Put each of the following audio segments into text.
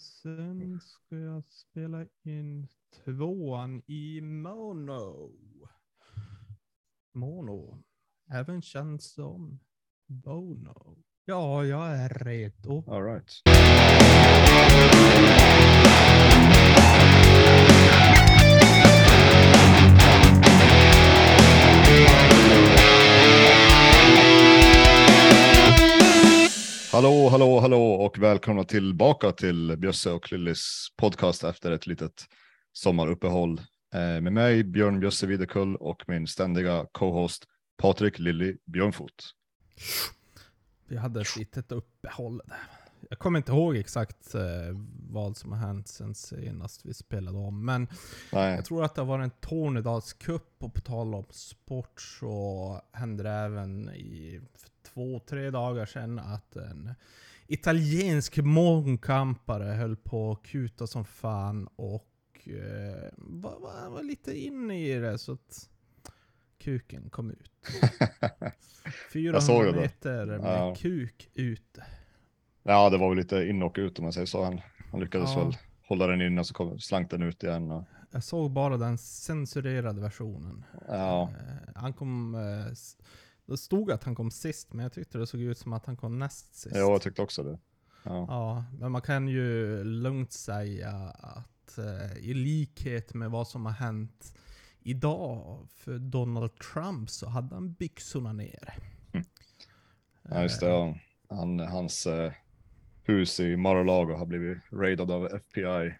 Sen ska jag spela in tvåan i mono. Mono. Även känd som Bono. Ja, jag är redo. All right. Hallå, hallå, hallå och välkomna tillbaka till Bjösse och Lillis podcast efter ett litet sommaruppehåll eh, med mig Björn Bjösse Videkull och min ständiga co-host Patrik Lilly Björnfot. Vi hade ett litet uppehåll där. Jag kommer inte ihåg exakt eh, vad som har hänt sen senast vi spelade om, men Nej, jag tror att det var en Tornedalscup och på tal om sport så hände det även i för två, tre dagar sedan att en italiensk mångkampare höll på att kuta som fan och eh, var, var, var lite inne i det så att kuken kom ut. 400 såg det då. meter med Ja. kuk ute. ja, det var väl lite in och ut om man säger så. Han, han lyckades Ja. väl hålla den inne och så kom, slank den ut igen. Och, Jag såg bara den censurerade versionen. ja, Eh, han kom... S- det stod att han kom sist, men jag tyckte det såg ut som att han kom näst sist. ja, jag tyckte också det. Ja. Ja, men man kan ju lugnt säga att eh, i likhet med vad som har hänt idag för Donald Trump så hade han byxorna ner. Ja, just det. Ja. Han, hans eh, hus i Mar-a-Lago har blivit raidad av FBI.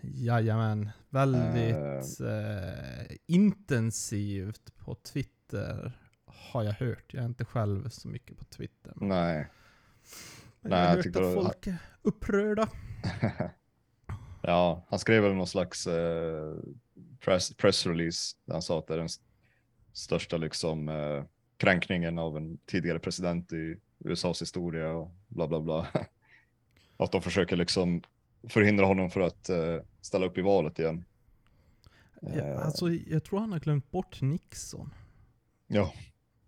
Jajamän, väldigt eh, intensivt på Twitter har jag hört. Jag är inte själv så mycket på Twitter. Men Nej. jag Nej, har jag hört att folk är upprörda. ja, han skrev väl någon slags eh, press, pressrelease där han sa att det är den st- största liksom, eh, kränkningen av en tidigare president i USAs historia och bla bla bla. att de försöker liksom förhindra honom för att eh, ställa upp i valet igen. Ja, alltså, jag tror han har glömt bort Nixon. Ja,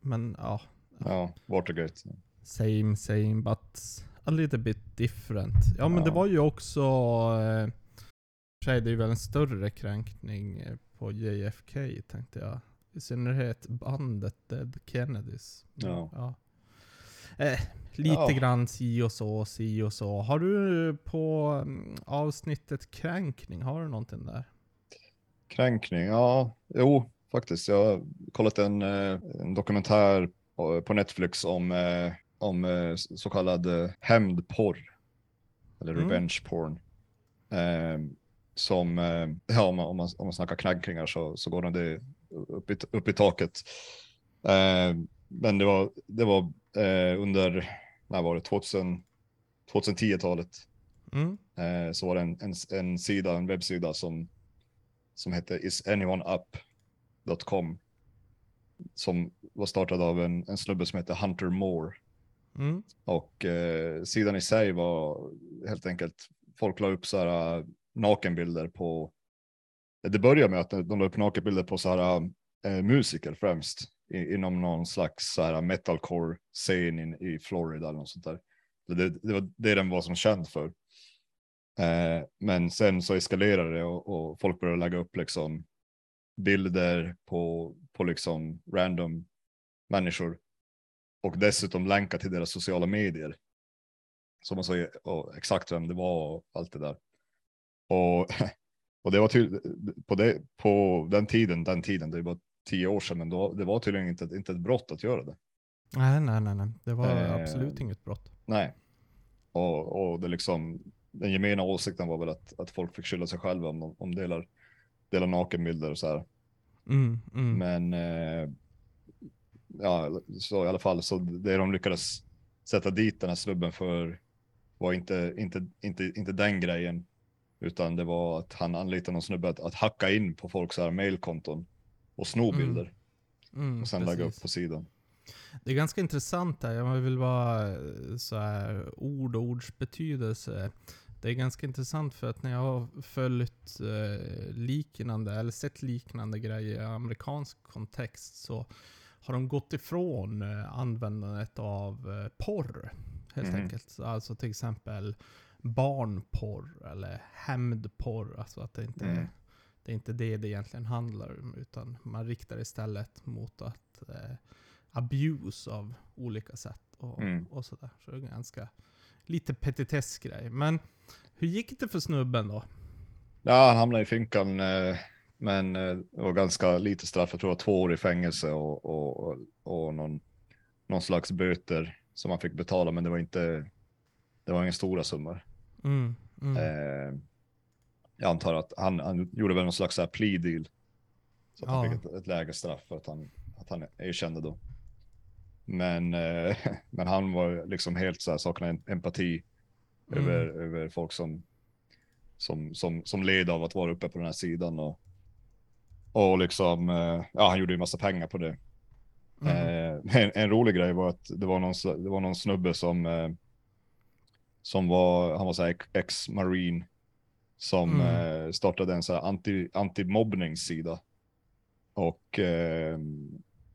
Men ja, ja, Watergate. same same but a little bit different. Ja men det Ja. var ju också, eh, för det är väl en större kränkning eh, på JFK tänkte jag. I synnerhet bandet Dead Kennedys. Ja. Eh, lite Ja. grann si och så, si och så. Har du på mm, avsnittet kränkning, har du någonting där? Kränkning, ja, jo, faktiskt. Jag har kollat en, eh, en dokumentär på Netflix om, eh, om eh, så kallad hämndporr. Eller Mm. revenge porn. Eh, som, ja, om man, om man, om man snackar kränkningar så, så går den det upp i, upp i taket. Eh, men det var, det var under, när var det, 2000, 2010-talet. Mm. Så var det en, en, en sida, en webbsida som, som hette isanyoneup.com som var startad av en, en snubbe som hette Hunter Moore. Mm. Och eh, sidan i sig var helt enkelt, folk la upp så här eh, nakenbilder på, det började med att de la upp nakenbilder på så här eh, musiker främst i, inom någon slags så här metalcore-scen i Florida eller något sånt där. Det, det var det den var som känd för. Eh, men sen så eskalerade det och, och folk började lägga upp liksom bilder på, på liksom random människor och dessutom länka till deras sociala medier. Så man och exakt vem det var och allt det där. Och, och det var till, på, det, på den tiden, den tiden, det var tio år sedan, men då, det var tydligen inte, inte ett brott att göra det. Nej, nej, nej, nej. Det var Eh, absolut inget brott. Nej. Och, och det liksom, den gemena åsikten var väl att, att folk fick skylla sig själva om de om delar, delar nakenbilder och så här. Mm, mm. Men eh, ja, så i alla fall så det de lyckades sätta dit den här snubben för var inte, inte, inte, inte den grejen. Utan det var att han anlitade någon snubbe att, att hacka in på folks här mailkonton och sno Mm, bilder Mm, och sen lägga upp precis. på sidan. Det är ganska intressant där. Jag vill bara eh, så här ord och ords betydelse. Det är ganska intressant för att när jag har följt eh, liknande, eller sett liknande grejer i amerikansk kontext så har de gått ifrån eh, användandet av eh, porr. Helt Mhm. enkelt. Alltså till exempel barnporr eller hämndporr. Alltså att det inte, Mm. det är inte det det egentligen handlar om. Utan man riktar istället mot att eh, abuse av olika sätt och, Mm. och sådär. Så det är ganska lite petitessgrej. Men hur gick det för snubben då? Ja, han hamnade i finkan, eh, men eh, det var ganska lite straff. Jag tror det var två år i fängelse och, och, och, någon, någon slags böter som han fick betala, men det var inte, det var inga stora summor. Mm, mm. Eh, jag antar att han, han gjorde väl någon slags plea deal. Så att han Ja. fick ett, ett lägre straff för att han, att han erkände då. Men, eh, men han var liksom helt så här, saknade empati Mm. över, över folk som, som, som, som led av att vara uppe på den här sidan. Och, och liksom, eh, ja han gjorde ju massa pengar på det. Mm. Eh, en, en rolig grej var att det var någon, det var någon snubbe som, eh, som var, han var så här ex- ex-marine, som Mm. eh, startade en så här anti, anti-mobbningssida. Och eh,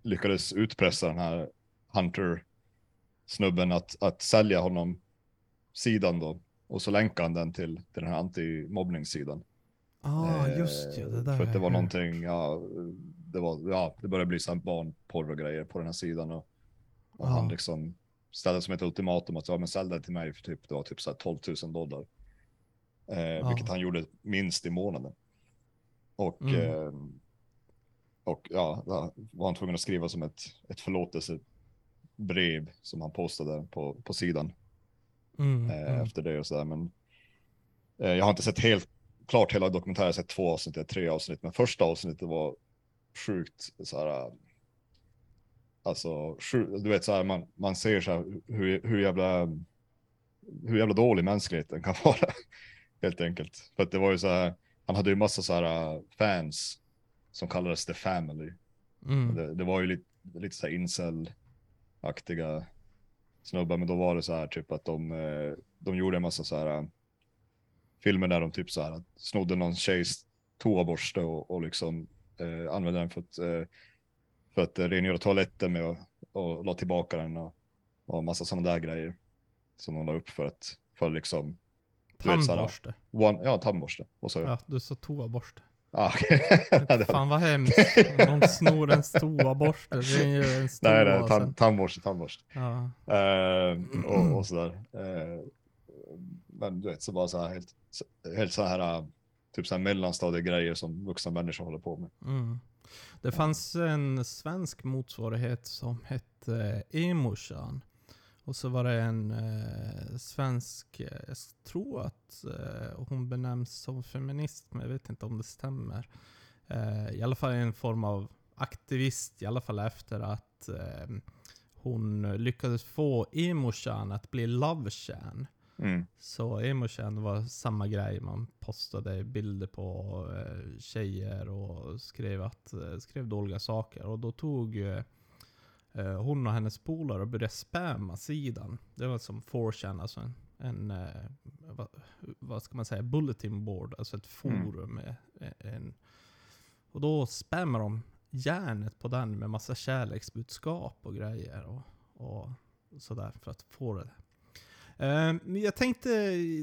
lyckades utpressa den här Hunter-snubben att, att sälja honom sidan då. Och så länkade han den till, till den här anti-mobbningssidan. ah, just ja, det Eh, där. För att det var hört. någonting, ja, det var, ja, det började bli sån barnporr och grejer på den här sidan och, och Ja. han liksom ställde som ett ultimatum att ja, men sälj det till mig för typ, det var typ så här 12 000 dollar. Eh, Vilket han gjorde minst i månaden. Och, Mm. eh, och ja, var han tvungen att skriva som ett, ett förlåtelsebrev som han postade på, på sidan Mm, eh, mm. efter det och sådär. Men eh, jag har inte sett helt klart hela dokumentären, jag har sett två avsnitt, tre avsnitt, men första avsnittet var sjukt så här. Alltså, du vet så här, man, man ser så här hur, hur jävla hur jävla dålig mänskligheten kan vara. Helt enkelt. För att det var ju så här, han hade ju massa så här äh, fans som kallades The Family. Mm. Det, det var ju lite, lite så här incel-aktiga snubbar, men då var det så här typ att de, eh, de gjorde en massa så här eh, filmer där de typ så här snodde någon tjejs toaborste och, och liksom eh, använde den för att, eh, för att rengöra toaletten med och, och la tillbaka den och, och massa sådana där grejer som de la upp för att, för liksom, du vet, så här, Tandborste. one, ja tandborste. Och så, Ja, du sa toaborste. Ah. Det- Fan vad hemskt. Någon snor en toaborste. Det är ju en stor Nej, nej, tan, tandborste, tandborste. Ja. Eh, och, och sådär. Eh, men du vet, så bara så här helt, helt så här, typ så här mellanstadiegrejer som vuxna människor håller på med. Mm. Det fanns en svensk motsvarighet som hette Emoshan. Och så var det en eh, svensk, eh, jag tror att eh, hon benämns som feminist, men jag vet inte om det stämmer. Eh, I alla fall en form av aktivist, i alla fall efter att eh, hon lyckades få Emoshan att bli Lovechan. Mm. Så Emochan var samma grej. Man postade bilder på eh, tjejer och skrev, att, skrev dåliga saker. Och då tog hon och hennes polare började spamma sidan. Det var som 4chan, alltså en, en eh, vad, vad ska man säga, bulletin board, alltså ett Mm. forum. Med eh, en, och då spammar de järnet på den med massa kärleksbudskap och grejer. Och, och sådär för att få det. Eh, Men jag tänkte,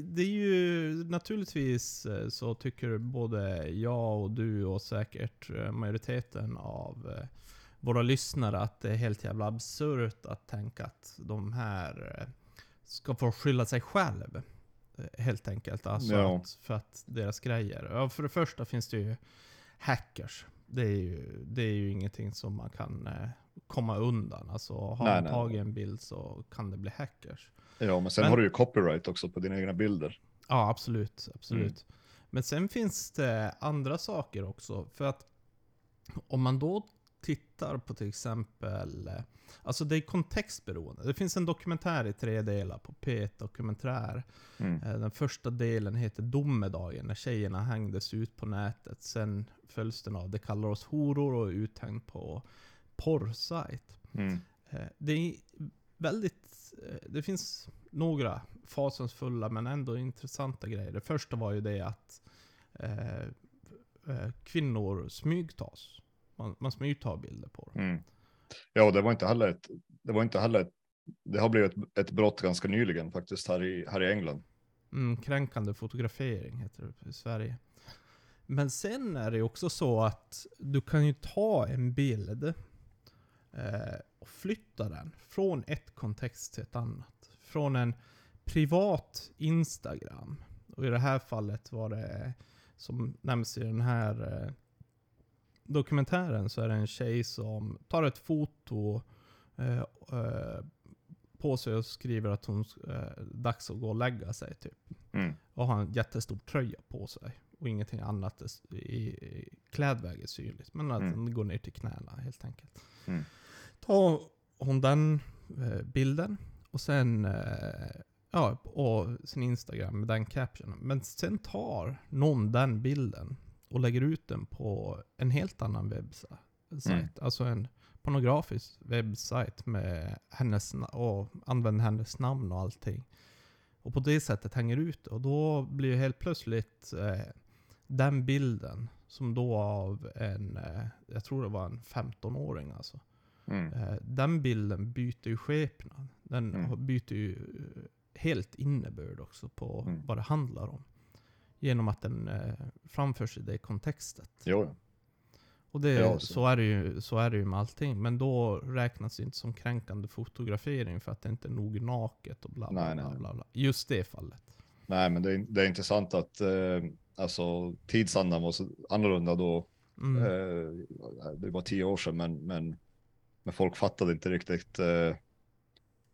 det är ju naturligtvis eh, så tycker både jag och du och säkert eh, majoriteten av eh, våra lyssnare att det är helt jävla absurt att tänka att de här eh, ska få skylla sig själv. eh, Helt enkelt. Alltså Ja. att, för att deras grejer. Ja, för det första finns det ju hackers. Det är ju, det är ju ingenting som man kan eh, komma undan. Alltså har Nej, man tagit en bild så kan det bli hackers. Ja, men sen Men- har du ju copyright också på dina egna bilder. Ja, absolut. absolut. Mm. Men sen finns det andra saker också. För att om man då tittar på till exempel... eh, Alltså det är kontextberoende. Det finns en dokumentär i tre delar på P1 Dokumentär. Mm. Eh, Den första delen heter Domedagen, när tjejerna hängdes ut på nätet. Sen följs den av Det kallar oss horor och är uthängd på porrsajt. Mm. Eh, Det är väldigt... Det finns några fasansfulla men ändå intressanta grejer. Det första var ju det att eh, kvinnor smygtas. Man, man smygtar bilder på dem. Mm. Ja, och det var inte heller ett, det var inte heller ett, det har blivit ett, ett brott ganska nyligen faktiskt här i, här i England. Mm, kränkande fotografering heter det i Sverige. Men sen är det ju också så att du kan ju ta en bild eh, och flytta den från ett kontext till ett annat. Från en privat Instagram. Och i det här fallet var det, som nämns i den här eh, dokumentären, så är det en tjej som tar ett foto eh, eh, på sig och skriver att hon eh, dags att gå och lägga sig typ. Mm. Och har en jättestor tröja på sig. Och ingenting annat i, i klädväg är synligt. Men att Mm. den går ner till knäna helt enkelt. Mm. Tar hon den eh, bilden och sen eh, ja, och sin Instagram med den captionen. Men sen tar någon den bilden och lägger ut den på en helt annan webbsajt. Mm. Alltså en pornografisk webbsajt med hennes och använder hennes namn och allting. Och på det sättet hänger ut. Och då blir helt plötsligt eh, den bilden, som då av en, eh, jag tror det var en 15-åring alltså. Mm. Eh, den bilden byter ju skepnad. Den Mm. byter ju eh, helt innebörd också på Mm. vad det handlar om. Genom att den eh, framförs i det kontextet. Jo. Och det, Ja, så. så. är det ju, så är det ju med allting. Men då räknas det inte som kränkande fotografering för att det inte är nog naket och bla bla, Nej, bla, bla, bla. Just det fallet. Nej, men det är, det är intressant att eh, alltså, tidsandan var så annorlunda då. Mm. Eh, det var tio år sedan, men, men, men folk fattade inte riktigt eh,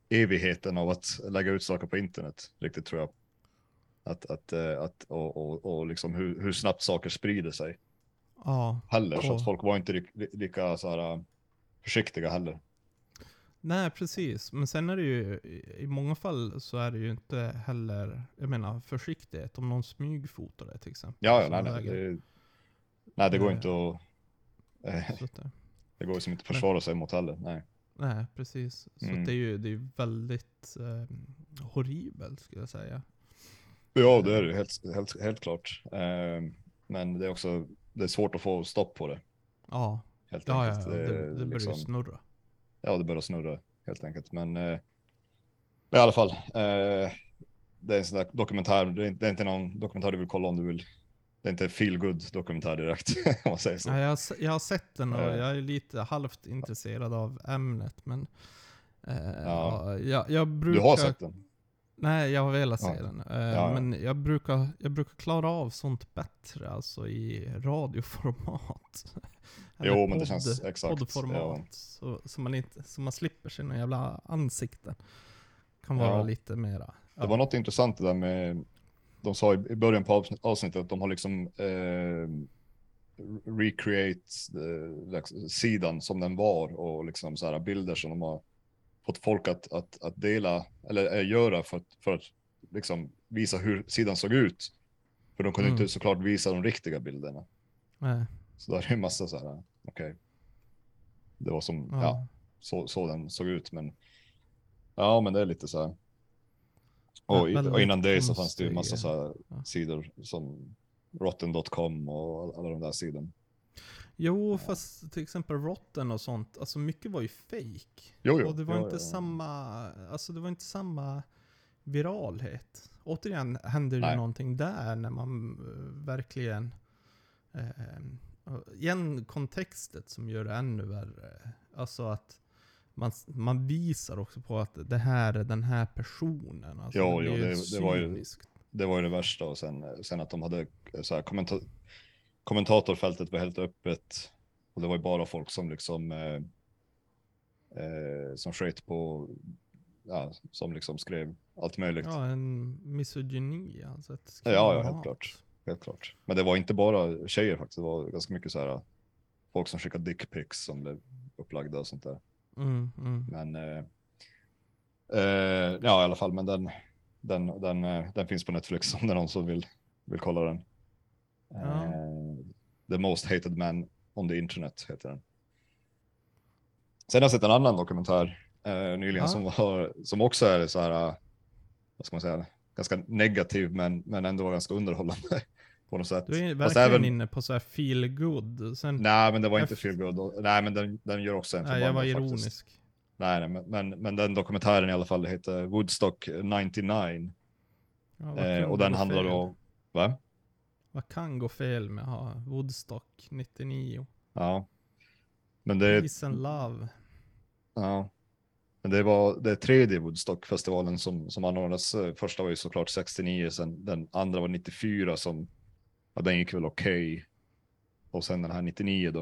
evigheten av att lägga ut saker på internet, riktigt tror jag. Att, att, eh, att, och, och, och liksom hur, hur snabbt saker sprider sig Ja. heller. Så att folk var inte li, li- lika så här, eh, försiktiga heller. Nej, precis. Men sen är det ju, i- många fall så är det ju inte heller, jag menar försiktighet. Om någon smygfotar det till exempel. Ja, ja som nej, nej. Det, nej, det går inte att... Eh, det- går liksom inte att försvara sig mot heller. Nej. Nej, precis. Så Mm. det är ju det är väldigt eh, horribelt skulle jag säga. Ja, det är det helt, helt, helt klart. Eh, men det är också det är svårt att få stopp på det. Ja, Helt ja, ja, enkelt. ja. Det det, börjar liksom- snurra. Ja, det börjar snurra helt enkelt. Men eh, i alla fall, eh, det är en sån där dokumentär. Det är, inte- det är inte någon dokumentär du vill kolla om du vill. Det är inte feel good dokumentär direkt, om man säger så. Ja, jag, jag har sett den och Eh. jag är lite halvt intresserad av ämnet. Men eh, Ja. ja. jag, jag brukar... Du har sett den? Nej, jag har velat se Ja. den. Eh, ja. Men jag brukar, jag brukar klara av sånt bättre, alltså i radioformat. Eller Jo, men det känns exakt. Poddformat. Så, så, man inte, så man slipper sina jävla ansikten. Kan vara lite mera... Det var något intressant det där med, de sa i början på avsnitt- avsnittet att de har liksom eh, recreate eh, sidan som den var och liksom så här bilder som de har fått folk att, att, att dela eller eh, göra för att, för att liksom visa hur sidan såg ut. För de kunde Mm. inte såklart visa de riktiga bilderna. Nej, Så där är en massa så här, okej. Det var som, ja, ja. så, så den såg ut, men ja, men det är lite så här. Och, och innan det så fanns det ju massa så här ja. sidor som rotten.com och alla de där sidorna. Jo, fast till exempel Rotten och sånt, alltså mycket var ju fake. Jo, jo. Och det var jo, inte jo. samma, alltså det var inte samma viralhet. Återigen händer det någonting där när man eh, verkligen, eh, igen kontextet som gör det ännu värre. Alltså att man, man visar också på att det här är den här personen. Alltså Jo, blir jo, det- det var ju-. Det var ju det värsta och sen, sen att de hade eh, så här kommenta kommentatorfältet var helt öppet och det var ju bara folk som liksom eh, eh, som sköt på, ja, som liksom skrev allt möjligt. Ja, en misogyni alltså. Ett Ja, ja, helt klart. Helt klart. Men det var inte bara tjejer faktiskt. Det var ganska mycket så här folk som skickade dickpics som blev upplagda och sånt där. Mm, mm. Men eh, eh, ja, i alla fall, men den, den, den, eh, den finns på Netflix om det är någon som vill, vill kolla den. Ja. The most hated man on the internet heter den. Sen har jag sett en annan dokumentär eh, nyligen Ja. som, var, som också är så här, eh, vad ska man säga, ganska negativ men, men ändå ganska underhållande på något sätt. Du är verkligen även- inne på så här feel good. Sen, Nej, men det var inte feel good. Nej, men den, den gör också en nej, jag var förbannad faktiskt. ironisk. Nej, nej men, men, men den dokumentären i alla fall heter Woodstock 99. Ja, Eh, och den handlar om, va? Vad kan gå fel med att ha Woodstock 99? Ja. Men det är, Peace and Love. ja. Men det var det tredje Woodstockfestivalen som, som anordnades. Första var ju såklart 69, sen den andra var 94 som, ja den gick väl okej. Och sen den här 99 då.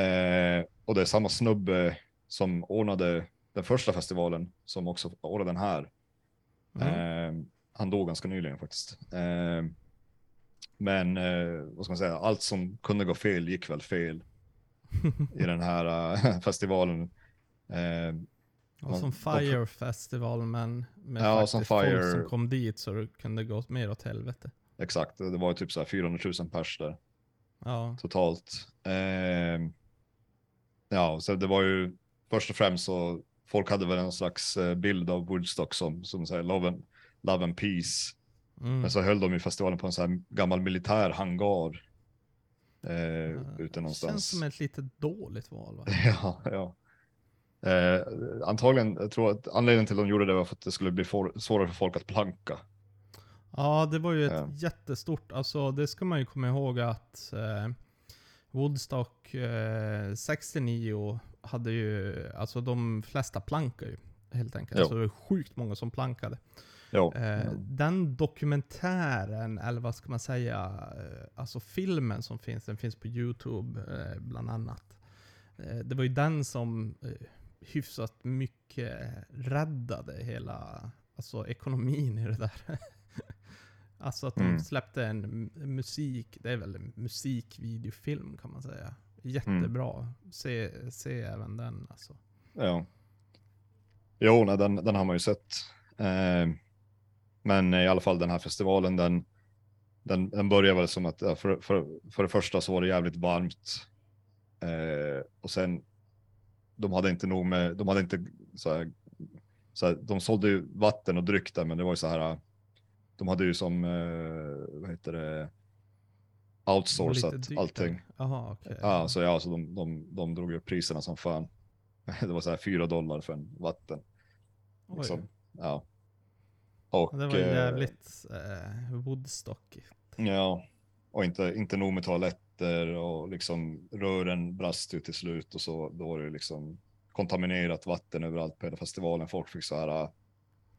Eh, och det är samma snubbe som ordnade den första festivalen som också ordnade den här. Mm. Eh, han dog ganska nyligen faktiskt. Eh, men eh, vad ska man säga, allt som kunde gå fel gick väl fel i den här eh, festivalen. Eh, Och som Fire Festival men med Ja, faktiskt som folk Fire- som kom dit så det kunde gå mer åt helvete. exakt, det var ju typ så här 400 000 pers där Ja. totalt. Eh, ja, så det var ju först och främst så folk hade väl en slags eh, bild av Woodstock som, som säger love and, love and peace. Mm. Men så höll de ju festivalen på en sån här gammal militär hangar. Eh, Ja, ute Känns någonstans. som ett lite dåligt val va? Ja, ja. Eh, antagligen, jag tror att anledningen till att de gjorde det var för att det skulle bli for, svårare för folk att planka. Ja, det var ju ett Ja. jättestort, alltså det ska man ju komma ihåg att eh, Woodstock eh, 69 hade ju, alltså de flesta plankar ju helt enkelt. Jo. Så det var sjukt många som plankade. Ja, Eh, den dokumentären, eller vad ska man säga, eh, alltså filmen som finns, den finns på Youtube eh, bland annat. Eh, det var ju den som eh, hyfsat mycket räddade hela alltså, ekonomin i det där. alltså att de Mm. släppte en musik, det är väl en musikvideofilm kan man säga. Jättebra. Se, se även den alltså. ja. Jo, nej, den, den har man ju sett. Eh, men i alla fall den här festivalen, den, den, den börjar väl som att, för, för, för det första så var det jävligt varmt. Eh, och sen, de hade inte nog med, de hade inte så här, så här, de sålde ju vatten och dryck där, men det var ju så här, de hade ju som, eh, vad heter det, outsourcat allting. Jaha, okej. Ja, så ja, så de, de, de drog upp priserna som fan. Det var så här fyra dollar för en vatten. Liksom. Ja. Och, Det var eh, jävligt eh, Woodstock. Ja, och inte, inte nog med toaletter och liksom rören brast ju till slut och så då var det liksom kontaminerat vatten överallt på hela festivalen. Folk fick så här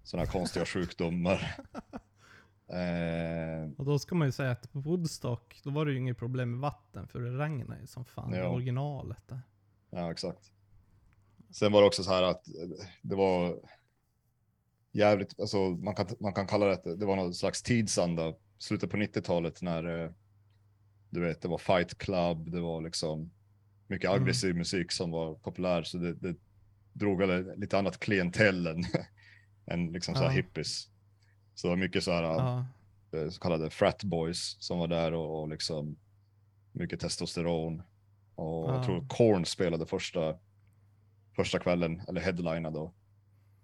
sådana här konstiga sjukdomar. Eh, Och då ska man ju säga att på Woodstock, då var det ju inget problem med vatten, för det regnade ju som fan. Ja. Originalet där. Ja, exakt. Sen var det också så här att eh, det var jävligt, alltså man kan, man kan kalla det det var någon slags tidsanda, slutet på 90-talet när eh, du vet, det var Fight Club, det var liksom mycket Mm. aggressiv musik som var populär, så det, det drog väl lite annat klientell än, än liksom så här hippies. Så det var mycket så här Ja. eh, så kallade frat boys som var där och, och liksom mycket testosteron. Och Ja. jag tror Korn spelade första, första kvällen, eller headlina då.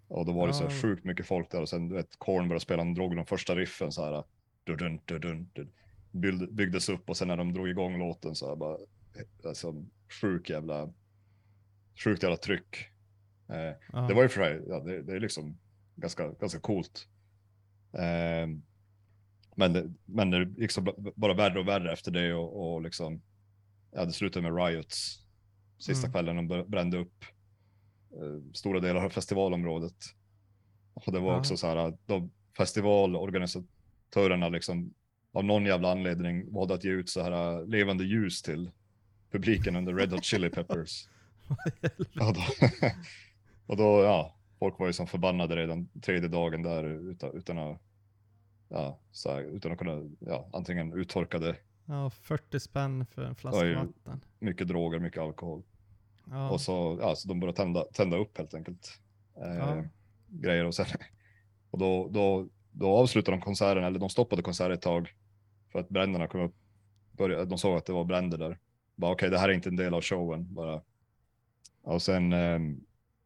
Och då var det så här sjukt mycket folk där och sen du vet Korn började spela, de drog de första riffen så här. Dudun, dudun, dudun, byggd- byggdes upp och sen när de drog igång låten så här bara, eh, alltså sjuk jävla, sjukt jävla tryck. Eh, det var ju för sig, ja, det, det är liksom ganska, ganska coolt. Ehm, men, det, men det gick så bara värre och värre efter det och, och liksom, ja, det slutade med riots sista Mm. kvällen. De br- brände upp eh, stora delar av festivalområdet. Och det var Ja. också så här att de festivalorganisatörerna liksom av någon jävla anledning valde att ge ut så här eh, levande ljus till publiken under Red Hot Chili Peppers. Ja, då, och då, ja, folk var ju som förbannade redan tredje dagen där utan, utan att, ja, så här, utan att kunna, ja, antingen uttorkade ja, 40 spänn för en flaska vatten. mycket droger, mycket alkohol. Ja. Och så, ja, så de började tända, tända upp helt enkelt. Eh, Ja. Grejer och sen, och då, då, då avslutade de konserten, eller de stoppade konserten ett tag för att bränderna kom upp. Började, de såg att det var bränder där. Bara okej, det här är inte en del av showen. Bara. Och sen, ehm,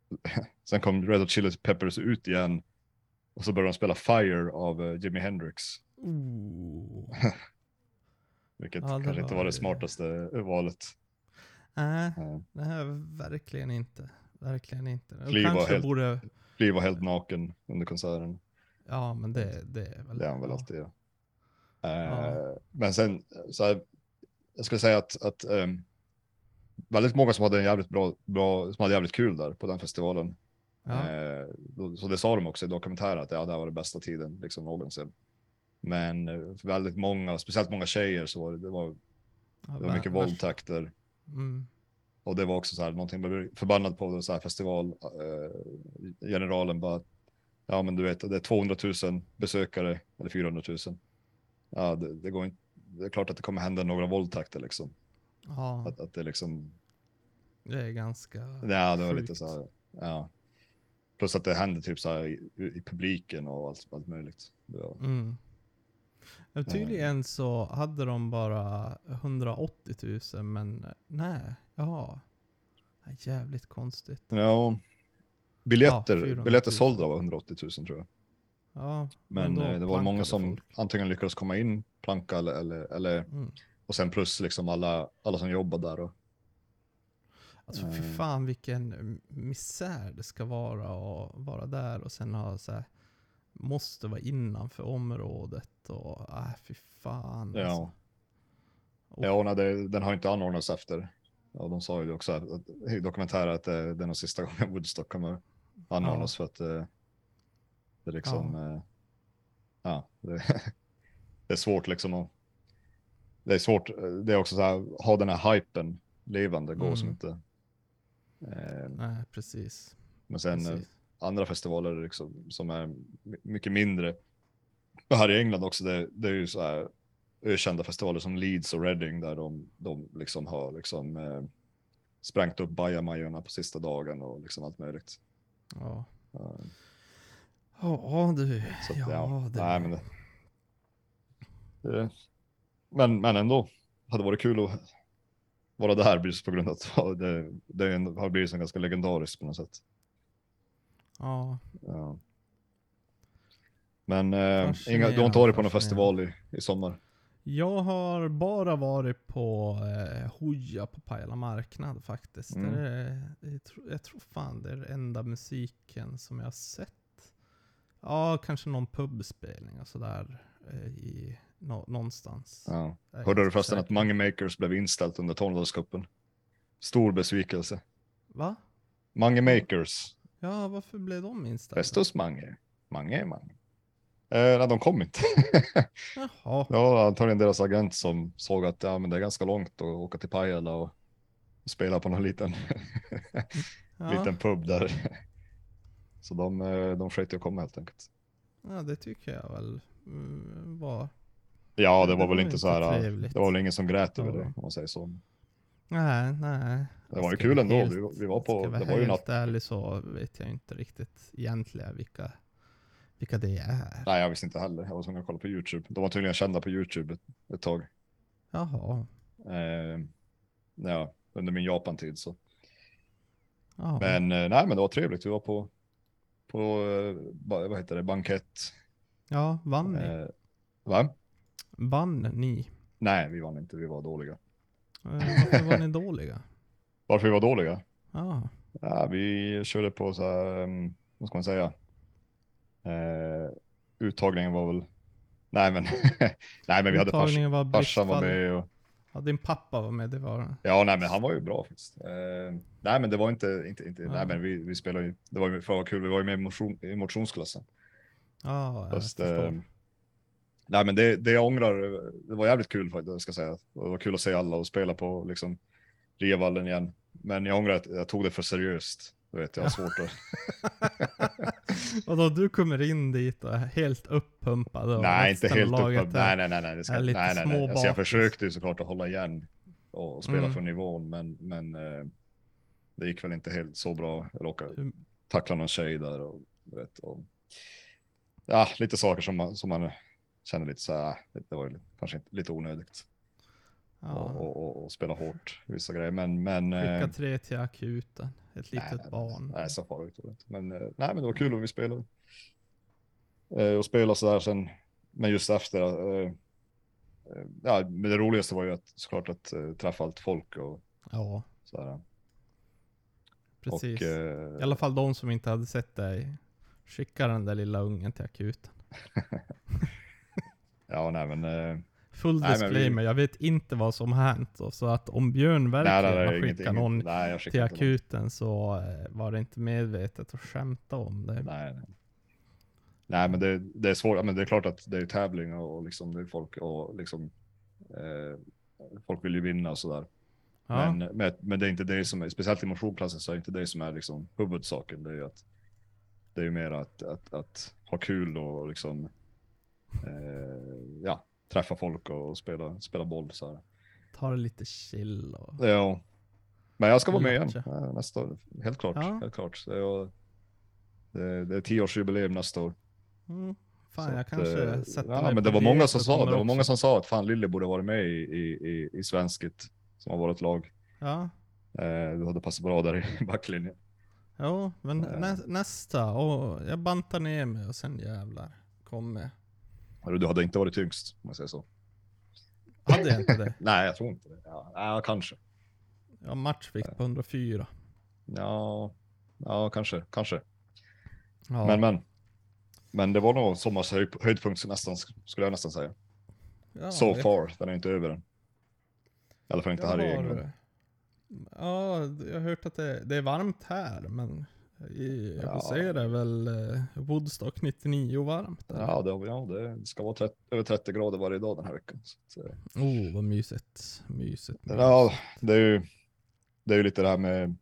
sen kom Red Hot Chili Peppers ut igen och så började de spela Fire av eh, Jimi Hendrix. Vilket Ja, kanske inte var var det smartaste valet. Nej, Eh, det här verkligen inte. Verkligen inte. Fly var helt- borde... Fly var helt naken under konserten. Ja, men det, det är väl... Det är han väl ja. alltid. Ja. Ja. Eh, Men sen, så här, jag skulle säga att, att ehm, väldigt många som hade en jävligt bra, bra, som hade jävligt kul där på den festivalen. Ja. Eh, så det sa de också i dokumentären att ja, det här var den bästa tiden liksom någonsin. Men eh, väldigt många, speciellt många tjejer, så var det, det var, Ja, det var mycket våldtäkter. Mm. Och det var också så här, någonting man blev förbannad på, så här festival. Eh, generalen bara, ja men du vet, det är 200 000 besökare, eller 400 000. Ja, det, det går inte, det är klart att det kommer hända några våldtäkter liksom. Ja, Att, att det liksom, det är ganska... ja det var lite så här, ja. Plus att det händer typ så här i, i publiken och allt, allt möjligt. Var, Mm. Ja, tydligen så hade de bara 180 000 men nej, jaha. Ja, Jävligt konstigt. ja, biljetter, 400 000. biljetter sålda var 180 000 tror jag. Ja, Men eh, det var många som folk. antingen lyckades komma in, planka eller, eller, eller Mm. och sen plus liksom alla, alla som jobbar där. Och, Alltså fy Eh. fan vilken misär det ska vara att vara där och sen ha så här, måste vara innanför området och äh, fy fan. ja. Alltså. Och- Ja, nej, det, den har inte anordnats efter. Ja, de sa ju det också att, i dokumentären att det, det är nog sista gången Woodstock kommer anordnas för att eh, det är liksom, ja, ja det, det är svårt liksom att, det är svårt, eh, det är också så här, ha den här hypen levande går som Mm. inte. Eh, Nej, precis. men sen eh, precis. Andra festivaler liksom, som är my- mycket mindre. Och här i England också, det, det är ju så här ökända festivaler som Leeds och Reading där de, de liksom har liksom eh, sprängt upp bajamajorna på sista dagen och liksom allt möjligt. Ja. Eh, Ja du. så ja, ja, det. nej, men, det, det, men, men ändå, hade varit kul att vara där just på grund av att det, det har blivit så ganska legendariskt på något sätt. Ja. Ja. Men eh, inga, du har inte varit på någon festival i, i sommar? Jag har bara varit på eh, Hoja på Pajala marknad faktiskt. Mm. Är, jag, tror, jag tror fan det är den enda musiken som jag har sett. Ja, kanske någon pubspelning och sådär eh, i nå, någonstans. Ja. Hörde du förresten att säker. Mange Makers blev inställt under Tornedalscupen? Stor besvikelse. Va? Mange Makers. Ja, varför blev de inställda? Festus Mange. Mange är Mange. Eh, nej, de kom inte. Jaha. ja, antagligen deras agent som såg att ja, men det är ganska långt att åka till Pajala och spela på någon liten, Ja. liten pub där. Så de, eh, de sket i att komma helt enkelt. ja, det tycker jag väl mm, var... Ja, det var väl var inte så här. trevligt. Det var väl ingen som grät över Ja. det om man säger så. Nej, nej. Det var ju kul ändå. helt- Vi, var- vi var på, Ska det var ju natt. ärlig så vet jag inte riktigt egentligen vilka, vilka det är. Nej, jag visste inte heller. Jag var tvungen att kolla på YouTube. De var tydligen kända på YouTube ett, ett tag. Jaha. Eh, ja, under min Japan-tid så. Ja. Men eh, nej, men det var trevligt. Vi var på, på eh, vad heter det, bankett. ja, vann ni? Eh, va? Vann ni? Nej, vi vann inte. Vi var dåliga. Eh, Varför var ni dåliga? Varför vi var dåliga? Ja. Ja, vi körde på så här, um, vad ska man säga? Eh, uttagningen var väl, nej men, nej men vi hade fars, Uttagningen var farsan var med och, Ja, din pappa var med, det var ja nej men han var ju bra faktiskt. Eh, nej men det var inte, inte, inte Ja. nej men vi, vi spelade ju, det var ju för kul, vi var ju med i, motion, i motionsklassen. Ja, jag Fast, eh, nej men det, det jag ångrar, det var jävligt kul faktiskt, ska jag säga. Det var kul att se alla och spela på liksom Revallen igen. Men jag ångrar att jag tog det för seriöst. Du vet, jag har svårt att... Och då du kommer in dit och är helt uppumpad och Nej, inte helt är- Nej, nej, nej, nej. Det ska, nej, nej, nej. Alltså, jag försökte ju såklart att hålla igen och, spela Mm. för nivån, men, men eh, det gick väl inte helt så bra. Jag råkade Mm. tackla någon tjej där och, vet, och ja, lite saker som man, som man känner lite så här, det var ju kanske inte, lite onödigt Ja. och, och, och, spela hårt vissa grejer, men, men Skicka eh, tre till akuten. Ett litet nej, barn. Nej, så farligt var det inte. Men, eh, nej, men det var kul att vi spelade. Eh, och spela sådär sen, men just efter. Eh, ja, men det roligaste var ju att såklart att eh, träffa allt folk och Ja, sådär. precis. Och, eh, I alla fall de som inte hade sett dig. Skicka den där lilla ungen till akuten. ja, nej men. Full Nej, men vi- disclaimer, jag vet inte vad som hänt. Så att om Björn verkligen nej, har skickat någon nej, till akuten så eh, var det inte medvetet att skämta om det. Nej, nej. Nej, men det, det är svårt. Men det är klart att det är tävling och liksom det är folk och liksom. Eh, folk vill ju vinna och sådär. Ja, Men, men, men det är inte det som är, speciellt i motionklassen så är det inte det som är liksom huvudsaken. Det är ju att det är mer att, att, att ha kul och liksom eh, ja, träffa folk och spela, spela boll så här. ta det lite chill och... Ja. Men jag ska vara med igen nästa år. Helt klart. Ja. Helt klart. Det är, det, det är tioårsjubileum nästa år. Mm. Fan, Så jag att, kanske eh, sätter ja, mig men det var många som sa, det var många också. som sa att fan Lille borde varit med i, i, i, i Svenskit som har varit lag. Ja, Eh, du hade passat bra där i backlinjen. jo, men Eh. nä, nästa. Och jag bantar ner mig och sen jävlar kommer jag. Du hade inte varit tyngst om jag säger så. Hade jag inte det? Nej, jag tror inte det. Ja, ja kanske. Har matchvikt på 104. Ja, ja kanske, kanske. Ja. Men, men. Men det var nog sommars höjd, höjdpunkt nästan, skulle jag nästan säga. ja, so jag- far, den är inte över än. I alla fall inte jag här i har- England. Ja, jag har hört att det, det är varmt här, men i, Ja. hos er är väl eh, Woodstock 99 varmt? eller? Ja, det, ja, det ska vara 30, över 30 grader varje dag den här veckan. Så, att, Oh, vad mysigt. Mysigt. mysigt. Ja, det är ju, det är ju lite det här med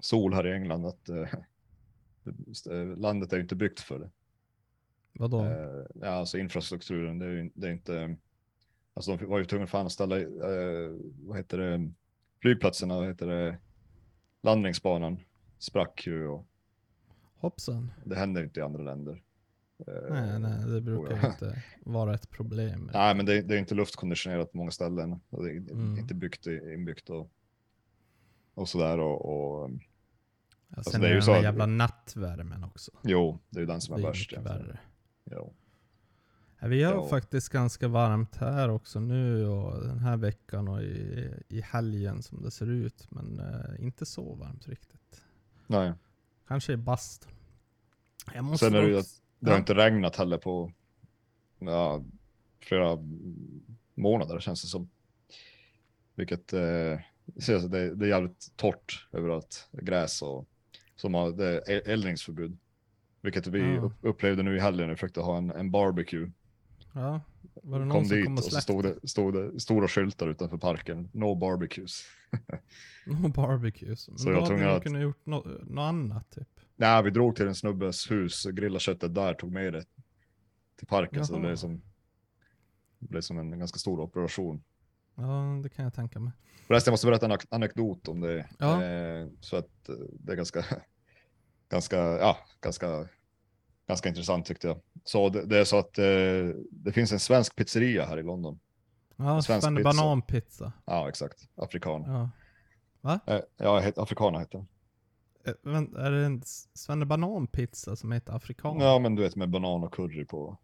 sol här i England. Att, eh, eh, landet är ju inte byggt för det. Vadå? Eh, ja, alltså infrastrukturen, det är, ju- det är inte... Alltså de var ju tvungna att ställa, eh, vad heter det, flygplatserna, vad heter det, landningsbanan sprack ju och Hoppsan. det händer inte i andra länder. Eh, Nej, nej, det brukar inte vara ett problem. Nej, men det, det är inte luftkonditionerat på många ställen. Och det är Mm. inte byggt, inbyggt och, och sådär. Och, och, Ja, alltså, sen det är ju den att- jävla nattvärmen också. jo, det är ju den som Det är är värst. värre. Jo. Ja, vi har Ja. faktiskt ganska varmt här också nu och den här veckan och i, i helgen som det ser ut. Men eh, inte så varmt riktigt. Nej, Kanske i bastun. Jag måste Sen är det ju också- det har inte regnat heller på ja, flera månader känns det som. Vilket eh, ser så det, det är jävligt torrt överallt. Gräs och som har, det är eldningsförbud. Vilket vi upp, upplevde nu i helgen. Vi försökte ha en, en barbecue. Ja, var det någon Kom som dit kom och och så stod det, stod det stora skyltar utanför parken. No barbecues. No barbecues. Men Så då jag hade ni att- kunnat gjort något nå annat typ. Nej, vi drog till en snubbes hus, grillade köttet där, tog med det till parken. Så det Jaha. blev, som, det blev som en ganska stor operation. Ja, det kan jag tänka mig. Förresten, jag måste berätta en anekdot om det. Ja. Eh, så att eh, det är ganska, ganska, ja, ganska, ganska intressant tyckte jag. Så det, det är så att eh, det finns en svensk pizzeria här i London. Ja, Svensk pizza. bananpizza. Ja, exakt. Afrikan. Ja. Eh, ja, het, afrikaner heter den. Eh, Men är det en Svenne bananpizza som heter afrikan? Ja, men du vet med banan och curry på.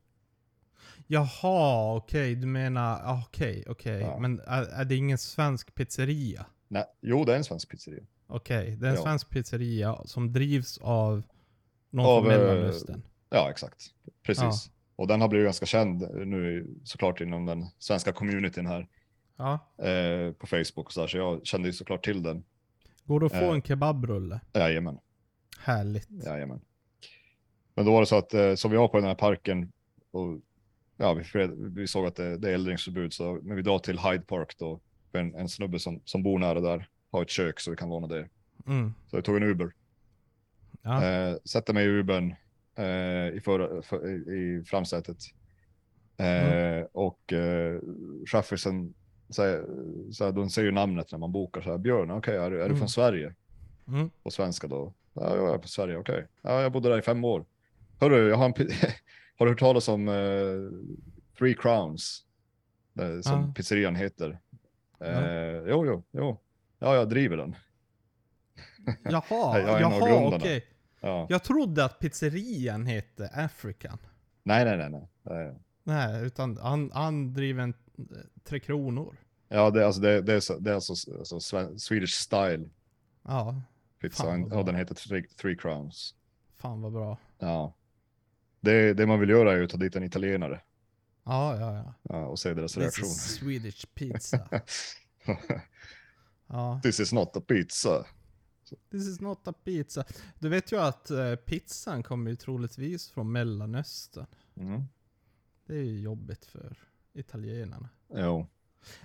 Jaha, okej, du menar, ah, okej, okej. Ja. Men är, är det ingen svensk pizzeria? Nej, jo, det är en svensk pizzeria. Okej, det är en Ja. svensk pizzeria som drivs av någon Av, från eh, Mellanöstern. Ja, exakt. Precis. Och den har blivit ganska känd nu såklart inom den svenska communityn här Ja. eh, på Facebook och så, här, så jag kände ju såklart till den. Går det att få Eh. en kebabrulle? Jajamän. Härligt. Jajamän. Men då var det så att, eh, som vi var på den här parken, och ja, vi, vi såg att det, det är eldningsförbud, så men vi drar till Hyde Park då, en, en snubbe som, som bor nära där, har ett kök så vi kan låna det. Mm. Så vi tog en Uber. Ja. Eh, sätter mig i Ubern eh, i, för, för, i, framsätet. Eh, Och eh, chaffisen säger, så här, de säger ju namnet när man bokar, så här, Björn, okej, är, du- är du Mm. från Sverige? Mm. På svenska då? Ja, jag är på Sverige, okej. Ja, jag bodde där i fem år. Hörru, jag har en har du hört talas om eh, Three Crowns? Eh, som Ja. pizzerian heter. Eh, Jo, jo, jo. Ja, jag driver den. Jaha, Jag är jaha okej. Ja. Jag trodde att pizzerian hette African. Nej, nej, nej, nej. nej. Nej, utan han, han driver en eh, Tre Kronor. Ja, det, är alltså, det, det är, så, det är alltså, alltså Swe- Swedish style Ja, pizza. Fan, vad Ja, den heter three, three Crowns. fan vad bra. Ja. Det, det man vill göra är ju att ta dit en italienare Ja, ja, ja. ja, och se deras This reaktion. is Swedish pizza. Ja. This is not a pizza. This is not a pizza. Du vet ju att eh, pizzan kommer ju troligtvis från Mellanöstern. Mm. Det är ju jobbigt för italienarna. Jo.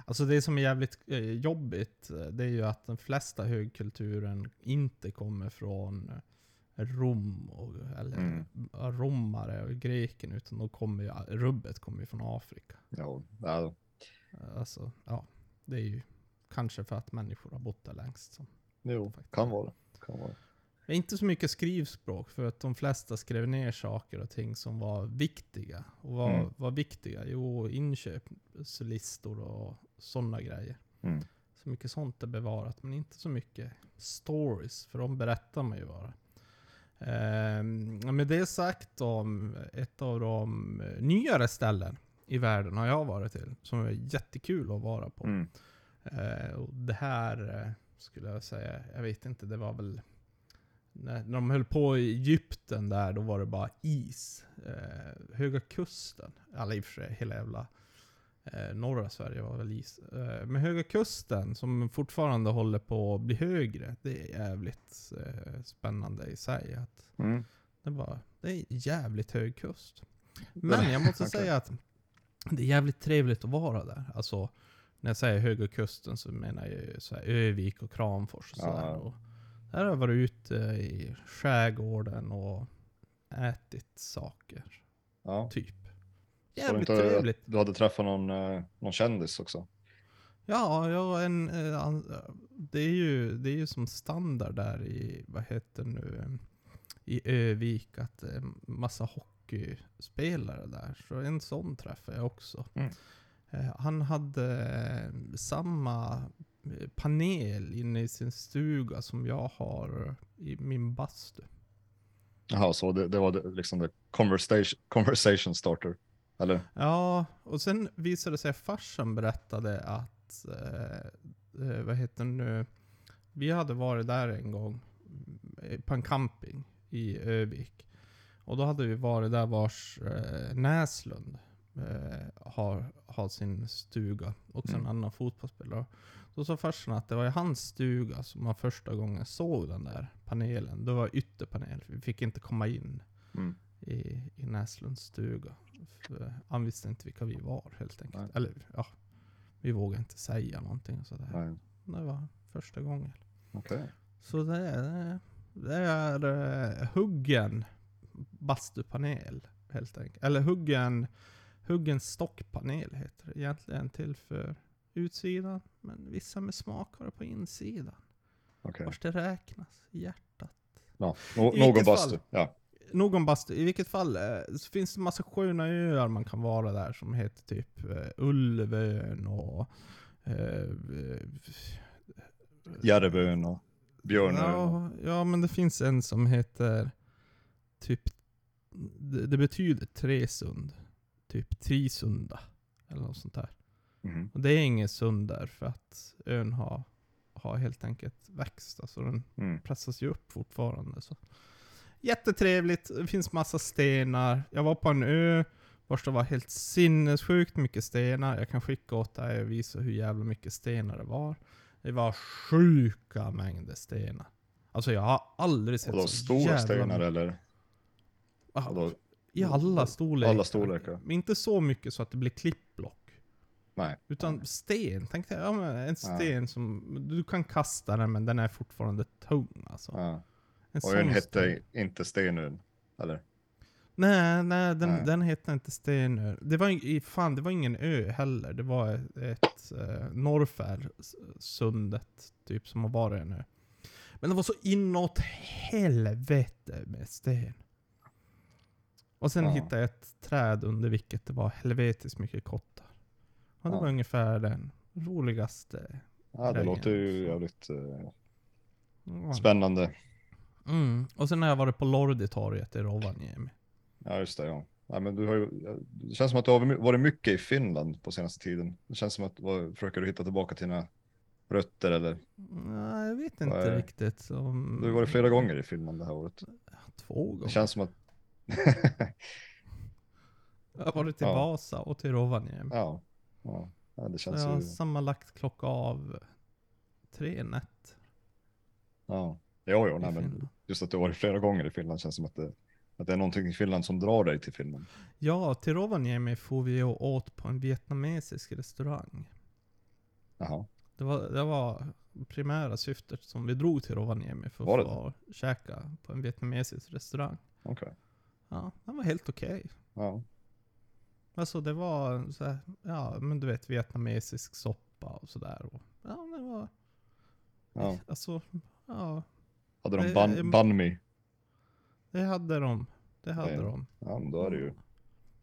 Alltså det som är jävligt eh, jobbigt, eh, det är ju att den flesta högkulturen inte kommer från eh, Rom, och, eller Mm. ja, romare och greken, utan de kommer ju, rubbet kommer ju från Afrika. Jo. Ja, Eh, Alltså, ja. Det är ju kanske för att människor har bott där längst. Som. Jo. Kan vara. Kan vara. Det är inte så mycket skrivspråk, för att de flesta skrev ner saker och ting som var viktiga. Och vad Mm. var viktiga? Jo, inköpslistor och sådana grejer. Mm. Så mycket sånt är bevarat, men inte så mycket stories, för de berättar man ju bara. Ehm, med det sagt om ett av de eh, nyare ställen i världen har jag varit till, som är jättekul att vara på. Mm. Eh, och det här eh, skulle jag säga, jag vet inte, det var väl när, de höll på i Egypten där, då var det bara is. Eh, Höga Kusten, eller i och för sig hela jävla eh, norra Sverige var väl is. Eh, men Höga Kusten, som fortfarande håller på att bli högre, det är jävligt eh, spännande i sig. Att Mm. det, var, det är jävligt hög kust. Men jag måste Okej. säga att det är jävligt trevligt att vara där. Alltså, när jag säger höga kusten så menar jag så här Övik och Kramfors och sådär. Ja. Och där har jag varit ute i skärgården och ätit saker. Ja. Typ. Jävligt inte trevligt. du hade träffat någon, eh, någon kändis också? Ja, ja en, eh, det, är ju, det är ju som standard där i, vad heter nu, eh, i Övik att det är massa hockeyspelare där. Så en sån träffade jag också. Mm. Eh, Han hade eh, samma eh, panel inne i sin stuga som jag har i min bastu. Jaha, så det, det var det, liksom the conversation, conversation starter? Eller? Ja, och sen visade det sig att farsan berättade att, eh, vad heter det nu, vi hade varit där en gång på en camping i Övik. Och då hade vi varit där vars eh, Näslund eh, har, har sin stuga, också en Mm. annan fotbollsspelare. Då sa farsan att det var i hans stuga som man första gången såg den där panelen. Det var ytterpanel, vi fick inte komma in Mm. i, i Näslunds stuga. För han visste inte vilka vi var helt enkelt. Nej. Eller ja, vi vågade inte säga någonting och sådär. Nej, Det var första gången. okej. Så det är, det är uh, huggen bastupanel helt enkelt. Eller huggen, huggen stockpanel heter det egentligen till för utsidan. Men vissa med smak har det på insidan. okej. Vars det räknas i hjärtat. Ja, no, I någon bastu. Ja. Någon bastu, i vilket fall eh, så finns det massa sköna öar man kan vara där som heter typ eh, Ulvön och eh, Järvön och Björnön. ja, ja, men det finns en som heter typ, det, det betyder Tresund. Typ Trisunda. Eller något sånt där. Mhm. Och det är ingen sund där för att ön har, har helt enkelt växt. Alltså den Mm. pressas ju upp fortfarande. Så. Jättetrevligt, det finns massa stenar. Jag var på en ö vars det var helt sinnessjukt mycket stenar. Jag kan skicka åt dig och visa hur jävla mycket stenar det var. Det var sjuka mängder stenar. Alltså jag har aldrig sett så stora jävla stenar mycket. eller? Ja, Och då, I alla storlekar. Alla storlekar. Men inte så mycket så att det blir klippblock. nej. Utan sten. Tänk dig ja, men en Ja. sten som, du kan kasta den men den är fortfarande tung alltså. Ja. En Och sten. hette inte Stenön. Eller? Nej, nej, den, Nej. den hette inte Stenö. Det var, fan, det var ingen ö heller. Det var ett, ett eh, Norrfärsundet, typ, som har varit en ö. Men det var så inåt helvete med sten. Och sen Ja. hittade jag ett träd under vilket det var helvetiskt mycket kottar. Och det Ja. var ungefär den roligaste. Ja, det Grejen. låter ju jävligt eh, Ja. spännande. Mm. Och sen har jag varit på Lorditorget i Rovaniemi. Ja, just det. Ja. Ja, men du har ju, det känns som att du har varit mycket i Finland på senaste tiden. Det känns som att vad, försöker du hitta tillbaka till dina rötter eller? Nej, jag vet inte riktigt. Om... Du har varit flera gånger i Finland det här året. Två gånger. Det känns som att Jag har varit till Ja. Vasa och till Rovaniemi. ja, ja, ja, det känns jag har ju, sammanlagt klockat av tre nätter ja. Jo, jo, nej, men just att du har varit flera gånger i Finland känns som att det, att det är någonting i Finland som drar dig till Finland. Ja, till Rovaniemi får vi och åt på en vietnamesisk restaurang. Jaha, Det var, det var primära syftet som vi drog till Rovaniemi för att få käka på en vietnamesisk restaurang. okej. Ja, den var helt okej. Ja, Alltså det var så här, ja men du vet vietnamesisk soppa och sådär. Ja, det var, ja. alltså, ja. Hade Eh, de ban, eh, mi? Det hade de. Det hade Ja. de. Ja, men då är det ju.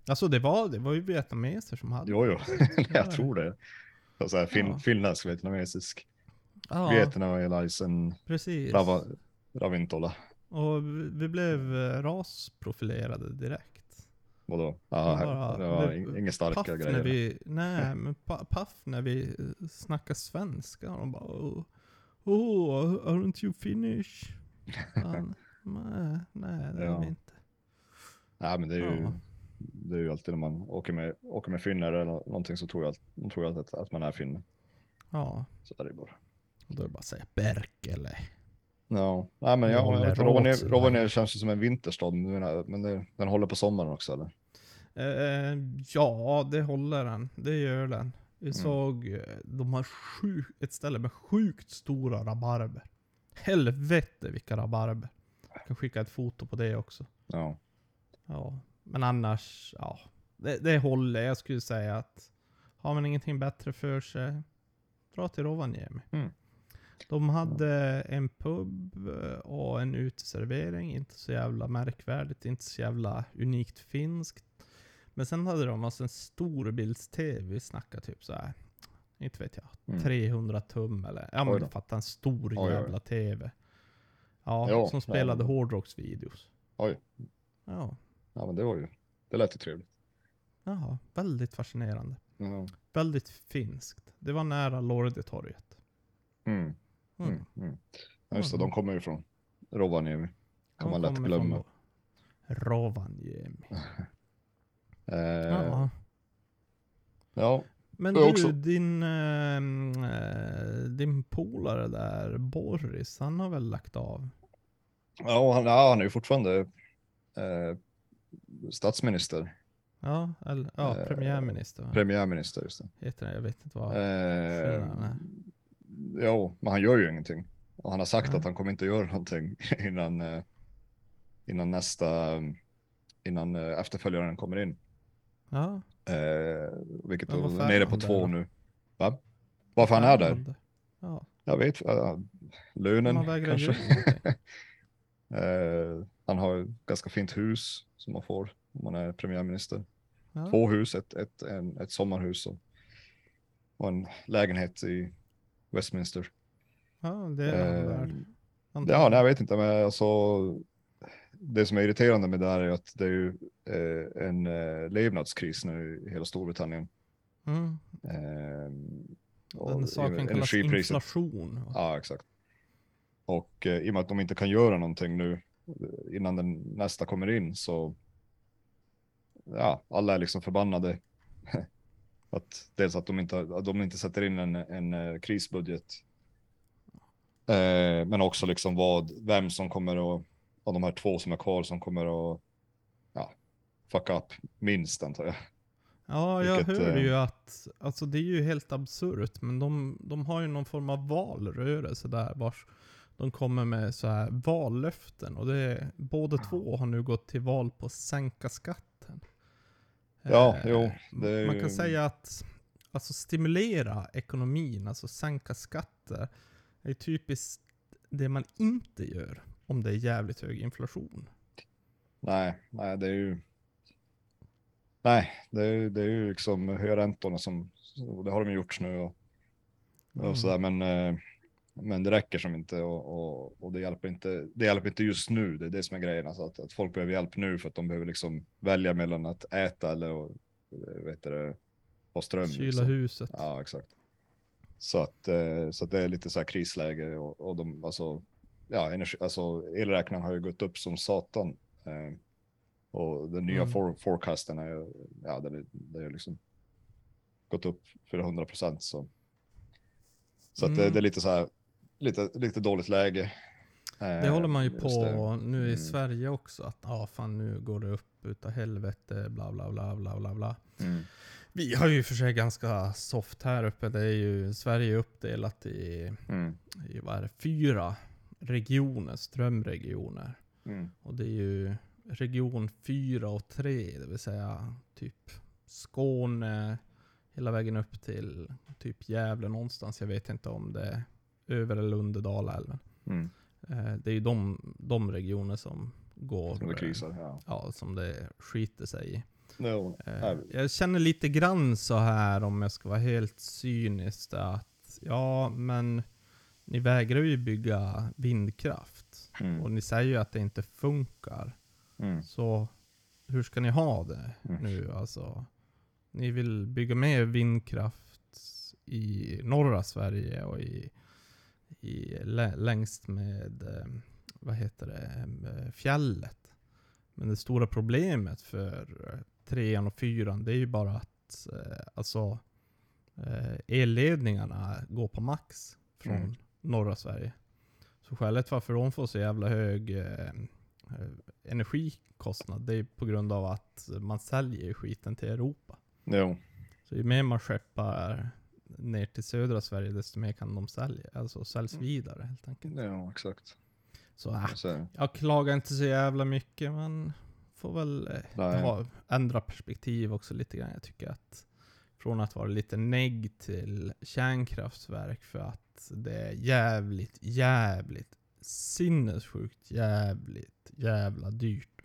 Alltså det var, det var ju vietnameser som hade. Jo, jo, Ja. jag tror det. Så så här, fin, Ja. Finländsk, vietnamesisk. Ja, Vietnamesisk, precis. rava, ravintola. Och vi vi blev eh, rasprofilerade direkt. Vadå? Det var- det var ing- inga starka grejer. när vi, nej men pa, paff när vi eh, snackar svenska. Och de bara oh, oh aren't you Finnish? Fan, nej, nej det är Ja. vi inte. Ja, men det är ju, Ja. det är ju alltid när man åker med, åker med finnar eller nå- någonting så tror jag, de tror jag att, att man är finne. Ja, Så är det bara. och då är det bara att säga Berkele. Ja, nej, men jag Rovaniemi, sådär. Rovaniemi känns ju som en vinterstad, men, men det, den håller på sommaren också eller? Eh, ja, det håller den. Det gör den. Vi Mm. såg, eh, de har sjuk, ett ställe med sjukt stora rabarber. Helvete vilka rabarber. Jag kan skicka ett foto på det också. Ja, Ja, men annars, ja. Det, det håller. Jag skulle säga att har man ingenting bättre för sig, dra till Rovaniemi. Mm. De hade en pub eh, och en uteservering. Inte så jävla märkvärdigt, inte så jävla unikt finskt. Men sen hade de alltså en storbilds-tv, vi snackar typ så här. inte vet jag, Mm. 300 tum eller, ja men då. fatta en stor Oj, jävla tv. Ja, Jo, som spelade men- hårdrocksvideos. Oj. Ja, ja, men det var ju, det lät ju trevligt. Jaha, väldigt fascinerande. Ja. Väldigt finskt. Det var nära Lordetorget. Mm, Mm. mm, mm. Ja, just det, Mm. de kommer ju från Rovaniemi. Kan De man lätt glömma. från Rovaniemi. Eh, Ja. ja, Men du, också. din, eh, din polare där, Boris, han har väl lagt av? ja, han, ja, han är ju fortfarande eh, statsminister, Ja, eller ja, Eh, premiärminister va? premiärminister just det. heter det. Jag vet inte vad Eh. Jo, men han gör ju ingenting. Och han har sagt Nej. att han kommer inte göra någonting innan, eh, innan nästa, innan eh, efterföljaren kommer in. Ja, Eh, vilket är nere på där två då? nu. Va? Varför han är där? Ja, Jag vet, uh, lönen kanske. Eh, han har ett ganska fint hus som man får om man är premiärminister. Ja. Två hus, ett, ett, en, ett sommarhus och, och en lägenhet i Westminster. ja, det är Eh. Ja, nej, jag vet inte, men alltså det som är irriterande med det här är att det är ju eh, en eh, levnadskris nu i hela Storbritannien. Mm. Eh, Den saken kallas inflation. Ja, exakt. Och eh, i och med att de inte kan göra någonting nu eh, innan den nästa kommer in så ja, alla är liksom förbannade. att dels att de inte, att de inte sätter in en, en eh, krisbudget. Eh, men också liksom vad, vem som kommer att, av de här två som är kvar som kommer att, ja, fuck up minst antar jag. Ja, jag Vilket, hörde eh, ju att, alltså det är ju helt absurt, men de, de har ju någon form av valrörelse där vars de kommer med så här vallöften och det båda två har nu gått till val på att sänka skatten. Ja, Eh, jo, är Man ju- kan säga att alltså stimulera ekonomin, alltså sänka skatter, är typiskt det man inte gör om det är jävligt hög inflation. Nej, nej, det är ju. Nej, det är, det är ju liksom höja räntorna som det har de gjort nu och, Mm. och sådär, men. eh, Men det räcker som inte och, och, och det hjälper inte. Det hjälper inte just nu. Det är det som är grejen, alltså att, att folk behöver hjälp nu för att de behöver liksom välja mellan att äta eller och, eh, vet det, ha ström. Kyla liksom. huset. Ja, exakt. Så att, eh, så att det är lite så här krisläge och, och de, alltså, ja, energi, alltså elräkningen har ju gått upp som satan. Eh, Och den nya Mm. for, forecasten är, ju- ja, den är, det är liksom gått upp 400 procent. Så, så att det, Mm. det är lite så här, lite, lite dåligt läge. Det håller man ju Eh, på nu i Mm. Sverige också. Att ja, fan nu går det upp utav helvete, bla bla bla bla bla bla. Mm. Vi har ju för sig ganska soft här uppe. Det är ju, Sverige är uppdelat i, Mm. i vad är det, fyra regioner, strömregioner. Mm. Och det är ju region 4 och 3, det vill säga typ Skåne, hela vägen upp till typ Gävle någonstans. Jag vet inte om det är över eller under Dalälven. Mm. Eh, Det är ju de, de regioner som går... Som det eh, krisar. Ja. Ja, som det skiter sig i. No. Eh, Jag känner lite grann så här om jag ska vara helt cynisk att ja, men ni vägrar ju bygga vindkraft. Mm. Och ni säger ju att det inte funkar. Mm. Så hur ska ni ha det Mm. nu alltså? Ni vill bygga mer vindkraft i norra Sverige och i, i lä- längst med, eh, vad heter det, eh, fjället. Men det stora problemet för eh, trean och fyran det är ju bara att alltså, elledningarna går på max från Mm. norra Sverige. Så skälet varför de får så jävla hög energikostnad, det är på grund av att man säljer skiten till Europa. Jo. Så ju mer man skeppar ner till södra Sverige, desto mer kan de sälja. Alltså säljs Mm. vidare helt enkelt. Ja, exakt. Så äh, jag klagar inte så jävla mycket, men får väl eh, ha, ändra perspektiv också lite grann. Jag tycker att från att vara lite negg till kärnkraftverk för att det är jävligt, jävligt sinnessjukt jävligt jävla dyrt.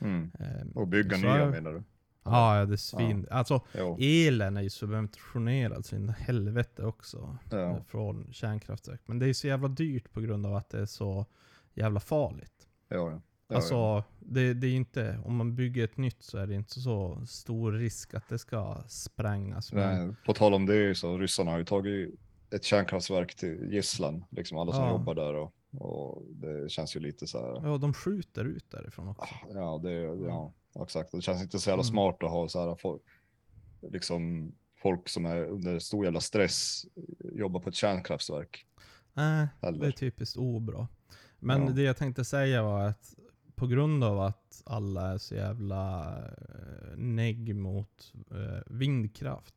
mm. Ehm, Och bygga nya menar du? Ja, ja, det är svin. Alltså Jo. elen är ju subventionerad så in i helvete också. Ja. Från kärnkraftverk. Men det är så jävla dyrt på grund av att det är så jävla farligt. Ja, ja. Ja, alltså, ja. Det, det är inte, om man bygger ett nytt så är det inte så stor risk att det ska sprängas. Men, Nej, på tal om det så ryssarna har ju tagit ett kärnkraftverk till gisslan, liksom alla som Ja. jobbar där och, och det känns ju lite så här. ja, de skjuter ut därifrån också. Ja, det, ja, exakt. Det känns inte så jävla Mm. smart att ha så här folk, liksom folk som är under stor jävla stress jobbar på ett kärnkraftverk. Nej, Heller. det är typiskt obra. Men Ja. det jag tänkte säga var att på grund av att alla är så jävla eh, negg mot eh, vindkraft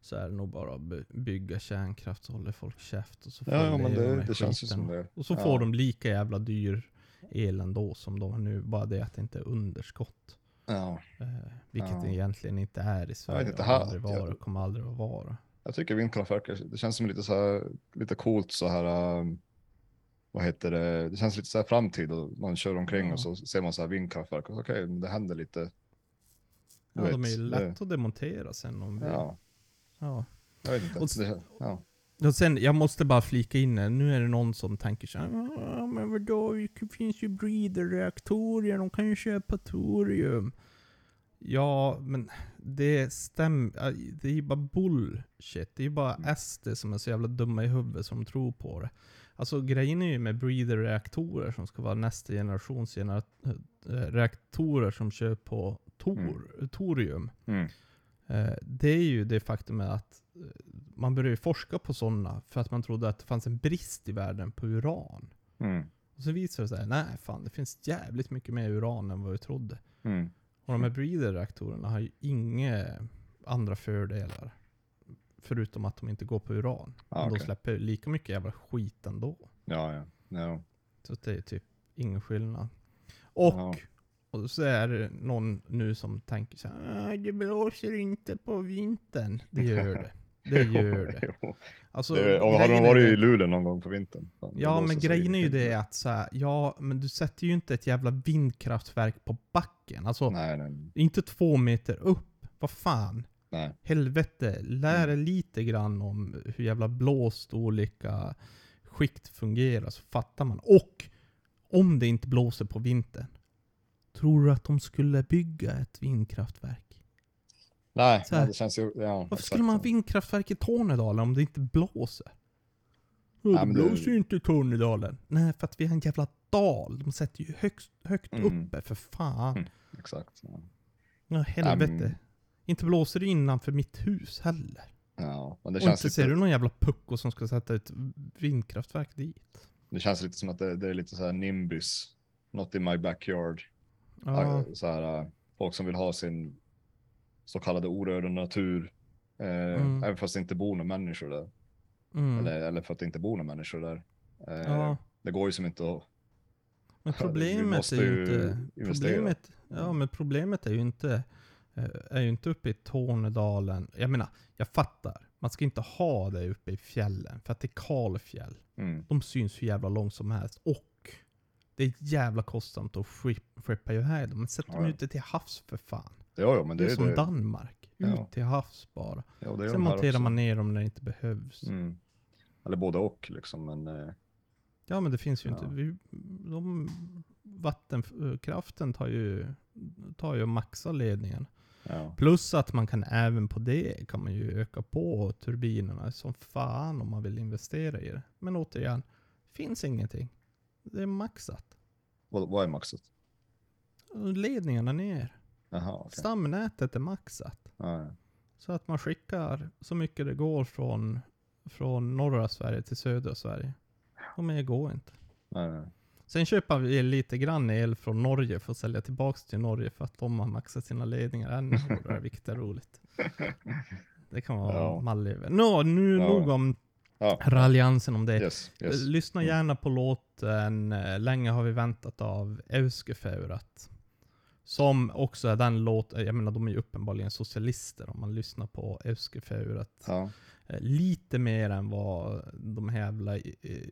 så är det nog bara att by- bygga kärnkraft så håller folk käft och så får Ja, ja men det, det känns ju som det. Och så ja. får de lika jävla dyr el ändå som de har nu, bara det att det inte är underskott. Ja, Eh, vilket Ja. det egentligen inte är i Sverige. inte, och här- aldrig jag- vara, kommer aldrig att vara. jag tycker vindkraftverk, det känns som lite så här, lite coolt så här. um, vad heter det? Det känns lite så här framtid och man kör omkring Ja. och så ser man så här vindkraftverk och okej, men det händer lite. Du Ja, de är vet, ju det- lätt att demontera sen om vi... Ja, Ja. jag vet inte. Och Det, ja. Och sen, jag måste bara flika in här. nu är det någon som tänker så här, "Ja, men vadå, det finns ju breeder-reaktorer, de kan ju köpa torium. Ja, men det stämmer, det är ju bara bullshit. Det är ju bara Mm. SD som är så jävla dumma i huvudet som tror på det. Alltså grejen är ju med breeder-reaktorer som ska vara nästa generations genera- reaktorer som kör på tor, torium. Mm. Eh, Det är ju det faktum att man började forska på sådana för att man trodde att det fanns en brist i världen på uran. Mm. Och så visade det sig, nej fan det finns jävligt mycket mer uran än vad vi trodde. Mm. Och de här breeder-reaktorerna har ju inga andra fördelar. Förutom att de inte går på uran. Ah, Men de släpper lika mycket jävla skit ändå. Ja, ja. ja. Så det är typ ingen skillnad. Och, Ja. och så är det någon nu som tänker så här, "Ah, det blåser inte på vintern. Det gör det. Det gör det. Alltså, det har de varit det- i Luleå någon gång på vintern? Fan, Ja, men grejen är ju det att så här, ja, men du sätter ju inte ett jävla vindkraftverk på backen. Alltså, Nej, nej, inte två meter upp. Vad fan? nej. Helvete, lär Mm. dig lite grann om hur jävla blåst olika skikt fungerar så fattar man. Och om det inte blåser på vintern, tror du att de skulle bygga ett vindkraftverk? Nej, Så här. nej, det känns ju... Ja, Varför skulle man ha vindkraftverk i Tornedalen om det inte blåser? Ja, det blåser ju inte i Tornedalen. Nej, för att vi har en jävla dal. De sätter ju högst, högt Mm. uppe, för fan. Mm. exakt. Ja. Ja, helvete. Mm. Inte blåser det innanför mitt hus heller. Ja, men det Och känns, inte ser lite, du någon jävla pucko som ska sätta ett vindkraftverk dit. det känns lite som att det, det är lite så här Nimbus, not in my backyard. Ja, Så här, äh, folk som vill ha sin så kallade orörda natur. Eh, Mm. Även fast det inte bor några människor där. mm. Eller, eller för att det inte bor några människor där. Eh, ja. Det går ju som inte att... Men problemet är ju ju inte... investera. Problemet, ja, men problemet är ju inte, eh, är ju inte uppe i Tornedalen. Jag menar, jag fattar. Man ska inte ha det uppe i fjällen, för att det är kalfjäll. Mm, De syns hur jävla långt som helst. Och det är jävla kostsamt att skeppa iväg dem. Men sätt dem Ja, ja. ute till havs för fan. Ja, ja, men Det det, är som det. Danmark. Ut Ja. till havs bara. Ja, det är Sen de monterar också. man ner dem när det inte behövs. Mm. Eller både och liksom. Men, eh, Ja men det finns ju Ja. inte. Vi, de, vattenkraften tar ju, tar ju och maxar ledningen. ja. Plus att man kan även på det kan man ju öka på turbinerna som fan om man vill investera i det. Men återigen, finns ingenting. Det är maxat. Vad, vad är maxet? Ledningarna ner. Jaha, okej. Stamnätet är maxat. Ja, ja. Så att man skickar så mycket det går från, från norra Sverige till södra Sverige. Och mer går inte. Nej, nej. Sen köper vi lite grann el från Norge för att sälja tillbaks till Norge för att de har maxat sina ledningar ännu hårdare, vilket är roligt. Det kan vara Ja. mallig. Nå, nu Ja. nog om Ja, raljansen om det. yes, yes. Lyssna Mm. gärna på låten eh, Länge har vi väntat av Euskefeurat. Som också är den låten, jag menar de är ju uppenbarligen socialister om man lyssnar på Euskefeurat. Ja, Eh, Lite mer än vad de här jävla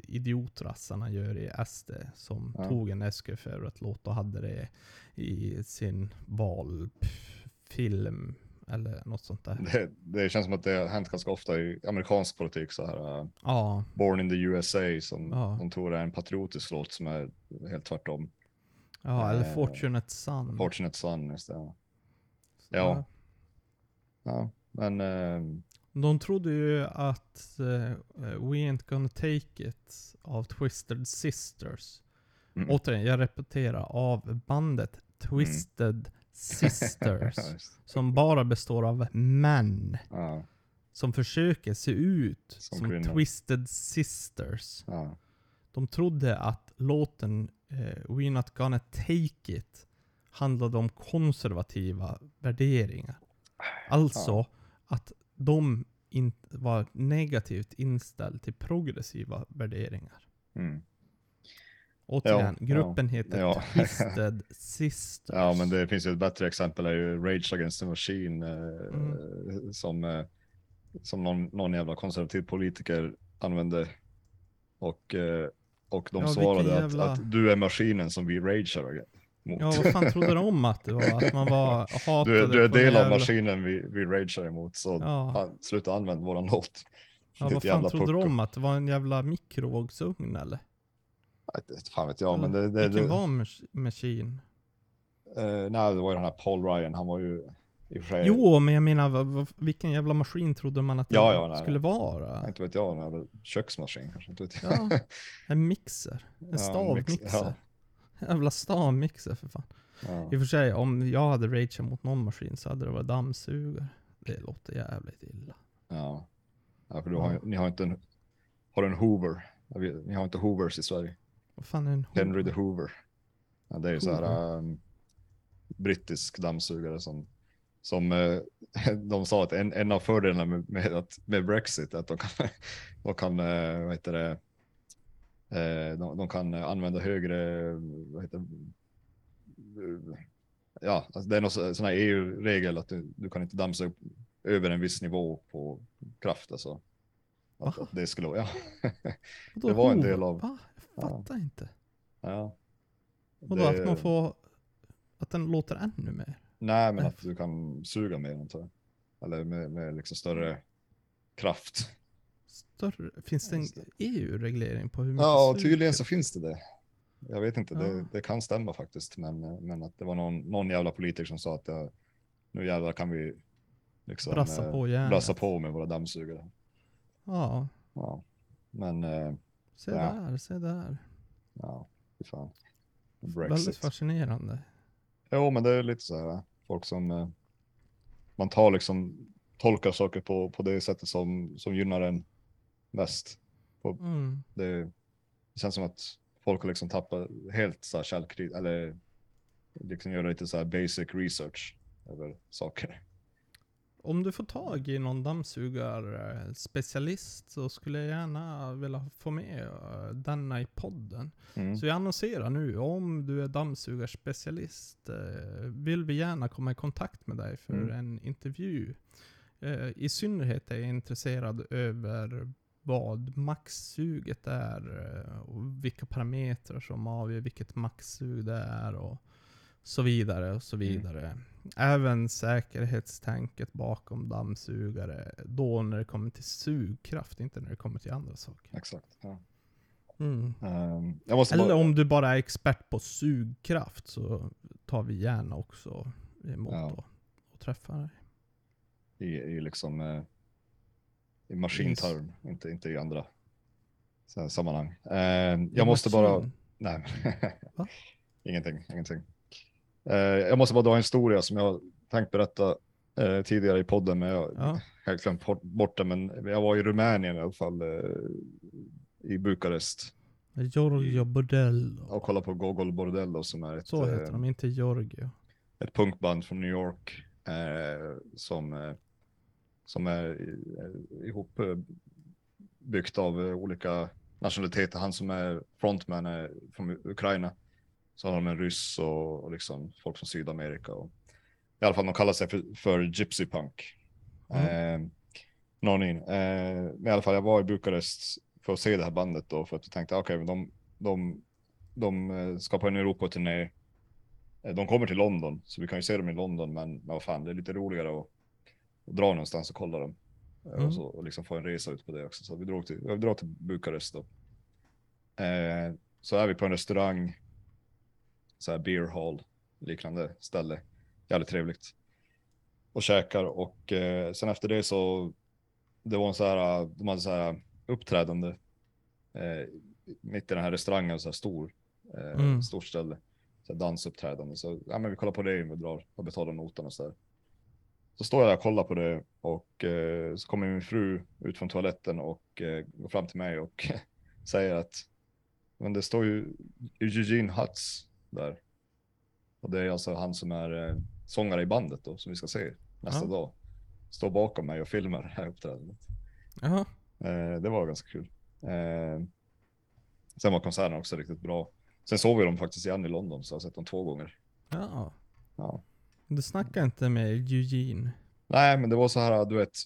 idiotrassarna gör i SD. Som Ja. tog en Euskefeurat-låt och hade det i sin valfilm. Eller något sånt där. det, det känns som att det har hänt ganska ofta i amerikansk politik så här. Uh, Ja, Born in the USA som Ja. de tror är en patriotisk låt som är helt tvärtom. Ja eller Eh, Fortunate Son. Fortunate Son, just det. Ja, ja. ja men ehm, De trodde ju att eh, We Ain't Gonna Take It av Twisted Sisters. mm. Återigen, jag repeterar, av bandet Twisted Sisters. Just det. som bara består av män. ja, Som försöker se ut Som som. Twisted Sisters. ja, De trodde att låten eh, We're Not Gonna Take It handlade om konservativa värderingar. Alltså Ja. att de inte var negativt inställda till progressiva värderingar. mm. Återigen, Ja, gruppen heter ja. Twisted Sisters. ja, men det finns ju ett bättre exempel är ju Rage Against the Machine eh, Mm. som, eh, som någon, någon jävla konservativ politiker använde. Och, eh, och de Ja, svarade jävla- att, att du är maskinen som vi ragear mot. Ja, vad fan trodde de att det var? Att man var hatade Du, är- du är del av jävla- maskinen vi, vi ragear emot, så Ja. sluta använda våran låt. Ja, vad fan trodde pucko. de? Att det var en jävla mikrovågsugn eller? Det- Fan vet jag, men Eller, det, det, Vilken det, var mas- Machine? eh, nej, det var ju den här Paul Ryan, han var ju Jo, men jag menar, vilken jävla maskin trodde man att det Ja, ja, nej, skulle nej. vara? inte vet jag, en köksmaskin kanske, inte vet jag. Ja, en mixer. En Ja, mix- stavmixer. Jävla stavmixer för fan. Ja. I och för sig, om jag hade rageat mot någon maskin så hade det varit dammsugare. Det låter jävligt illa. Ja. ja, för du har, ni har inte en, har en Hoover? Vet- Ni har inte Hoovers i Sverige. Vad fan är en Henry the Hoover? Hoover. Ja, det är ju så här um, brittisk dammsugare som, som eh, de sa att en, en av fördelarna med, med, att, med Brexit är att de kan, de kan eh, vad heter det, eh, de, de kan använda högre, vad heter det, ja, alltså det är någon så- sån här EU-regel att du, du kan inte dammsuga över en viss nivå på kraft. Alltså. Att, att det skulle, ja. Vadå det var en del av- Va? Jag Ja. fattar inte. ja. Vadå Det- att man får... Att den låter ännu mer? Nej, men att du kan suga mer antar jag. Eller med, med liksom större kraft. Större? Finns det en. EU-reglering på hur mycket Ja, tydligen så finns det det. Jag vet inte, Ja. det, det kan stämma faktiskt. Men, men att det var någon, någon jävla politiker som sa att ja, nu jävlar kan vi liksom Brassa eh, på brassa på med våra dammsugare. Ja, Ja. Men eh, se Ja. där, se där. ja, fy fan. Väldigt Brexit. fascinerande. Jo, men det är lite så här, folk som eh, man tar liksom, tolkar saker på, på det sättet som, som gynnar en mest. Mm. Det, det känns som att folk har liksom tappat helt så här källkrit, eller liksom göra lite så här basic research över saker. Om du får tag i någon dammsugarspecialist så skulle jag gärna vilja få med eh, denna i podden. Mm. Så jag annonserar nu, om du är dammsugarspecialist eh, vill vi gärna komma i kontakt med dig för Mm. en intervju. Eh, I synnerhet är jag intresserad över vad maxsuget är och vilka parametrar som avgör vilket maxsug det är och så vidare och så Mm. vidare. Även säkerhetstänket bakom dammsugare då när det kommer till sugkraft, inte när det kommer till andra saker. Exakt. Ja. Mm. Måste Eller bara, om du bara är expert på sugkraft så tar vi gärna också emot Ja. och, och träffar dig. i, i liksom eh, i maskinterm, inte, inte i andra sammanhang. Ehm, jag måste bara, Maskin. nej, Va? ingenting, ingenting. Eh, jag måste bara dra en historia som jag tänkt berätta eh, tidigare i podden, men jag Ja. helt glömt bort- det. Men jag var i Rumänien i alla fall, eh, i Bukarest Giorgio Bordello. och kollade på Gogol Bordello som är ett, Så heter de, inte Giorgio. ett punkband från New York eh, som, som är eh, ihop eh, byggt av olika nationaliteter. Han som är frontman är från Ukraina. Så har de en ryss och, och liksom folk från Sydamerika. Och, I alla fall de kallar sig för, för Gypsy Punk. Mm. Eh, någon in. Eh, men i alla fall jag var i Bukarest för att se det här bandet då för att jag tänkte okej, men de, de, de eh, ska på en Europaturné. Eh, De kommer till London så vi kan ju se dem i London men, men vad fan det är lite roligare att, att dra någonstans och kolla dem. Eh, Mm. Och, så, och liksom få en resa ut på det också. Så vi drog till, vi drar till Bukarest då. Eh, så är vi på en restaurang. Så här beer hall liknande ställe. Jävligt trevligt. Och käkar och eh, sen efter det så. Det var en så här, de hade så här uppträdande. Eh, mitt i den här restaurangen, så här stor. Eh, Mm. Stort ställe. Så här dansuppträdande. Så ja, men vi kollar på det vi drar och betalar notan och så där. Så står jag där och kollar på det och eh, så kommer min fru ut från toaletten och eh, går fram till mig och säger att men det står ju Eugene Hutz där. Och det är alltså han som är eh, sångare i bandet då, som vi ska se nästa Ja. dag. Står bakom mig och filmar det här uppträdandet. Jaha. Eh, det var ganska kul. Eh, sen var konserten också riktigt bra. Sen såg vi dem faktiskt igen i London, så jag har sett dem två gånger. Ja. Ja. Du snackar inte med Eugene? Nej, men det var så här, du vet,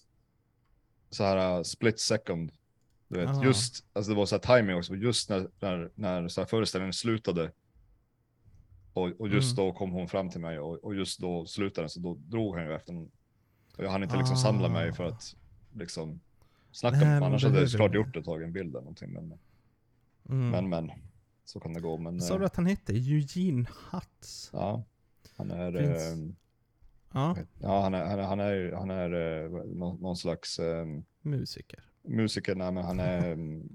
så här uh, split second. Du vet, Aha. just, alltså det var så här timing också, just när, när, när så här föreställningen slutade. Och, och just Mm. då kom hon fram till mig och, och just då slutade den, så då drog han ju efter en- och Jag hann inte liksom samla mig för Ah. att liksom snacka Nej, med men annars hade jag såklart gjort det, tagit en bild eller någonting. Men, Mm. men, men, så kan det gå. Men, Sa eh, du att han hette Eugene Hutz? ja, han är, Finns- eh, Ja, ja, han är, han är, han är, han är eh, någon, någon slags eh, musiker. musiker, nej, men han är,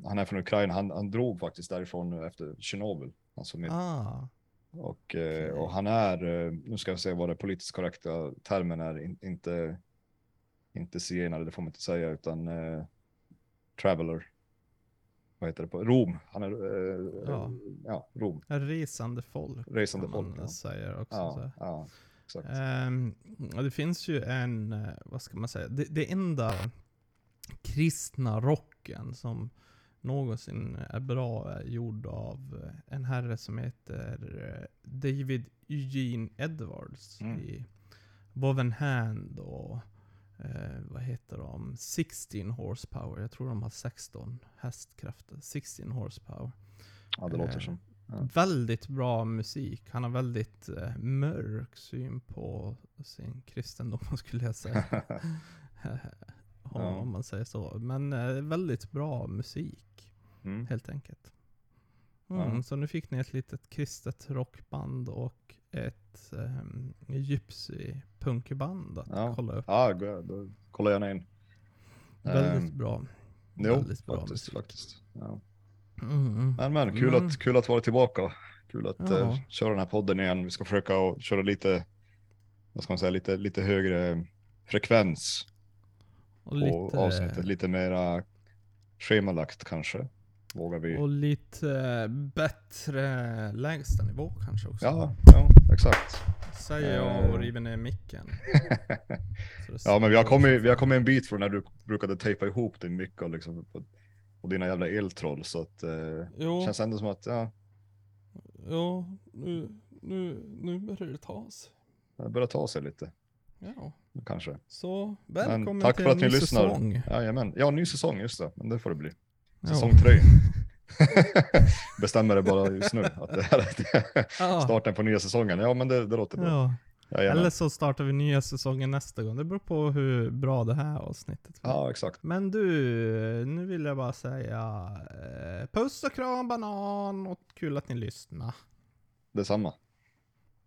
han är från Ukraina. Han, han drog faktiskt därifrån efter Tjernobyl. Alltså med, Ah, och, eh, okej. och han är, eh, nu ska jag säga vad det politiskt korrekta termen är, in, inte, inte zigenare, det får man inte säga, utan eh, traveler. Vad heter det på? Rom. Han är, eh, Ja. ja, Rom. resande folk. Resande folk, ja. säger också. så Ja, ja, exakt. Och det finns ju en, eh, vad ska man säga, det, det enda kristna rocken som någonsin är bra är gjord av eh, en herre som heter eh, David Eugene Edwards Mm. i Woven Hand och eh, vad heter de? 16 horsepower. Jag tror de har 16 hästkrafter. 16 horsepower. Ja, det låter eh, som. Ja. Väldigt bra musik. Han har väldigt eh, mörk syn på sin kristendom skulle jag säga. Ja. Om man säger så. Men eh, väldigt bra musik Mm. helt enkelt. Mm, Ja. Så nu fick ni ett litet kristet rockband och ett um, gypsy punkband att Ja. kolla upp. Ja, då kollar jag in. Väldigt Ehm, bra. Jo, väldigt bra faktiskt. musik. faktiskt. Ja. Mm. Men, men kul, Men- Att, kul att vara tillbaka. Kul att Ja. eh, köra den här podden igen. Vi ska försöka köra lite, vad ska man säga, lite, lite högre frekvens Och lite, avsnittet. Lite mera schemalagt kanske. Vågar vi? och lite eh, bättre lägstanivå kanske också. Ja, ja, exakt. Säger jag och Eh. river ner micken. Det Ja, men vi har kommit, vi har kommit en bit från när du brukade tejpa ihop din mick och, liksom, och, och dina jävla eltroll. Så att eh, Jo, känns ändå som att ja, jo nu, nu, nu börjar det ta sig. det börjar ta sig lite. Ja, Kanske. så välkommen tack till för att ni lyssnar. säsong. Jajamän. Ja, ny säsong, just det. Men det får det bli. Ja. Säsong tre. Bestämmer det bara just nu. Att det här är Ja. starten på nya säsongen. Ja, men det, det låter bra. Ja. Jajamän. Eller så startar vi nya säsongen nästa gång. Det beror på hur bra det här avsnittet blir. Ja, exakt. Men du, nu vill jag bara säga eh, puss och kram banan och kul att ni lyssnar. Detsamma.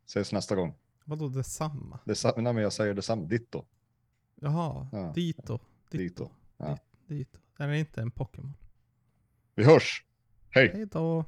Ses nästa gång. Vadå detsamma? Dessa, nej, men jag säger detsamma. Ditto. Jaha, Ja. dito. Dito. Ja. Dito. Är det inte en Pokémon? Vi hörs. Hej. Hej då.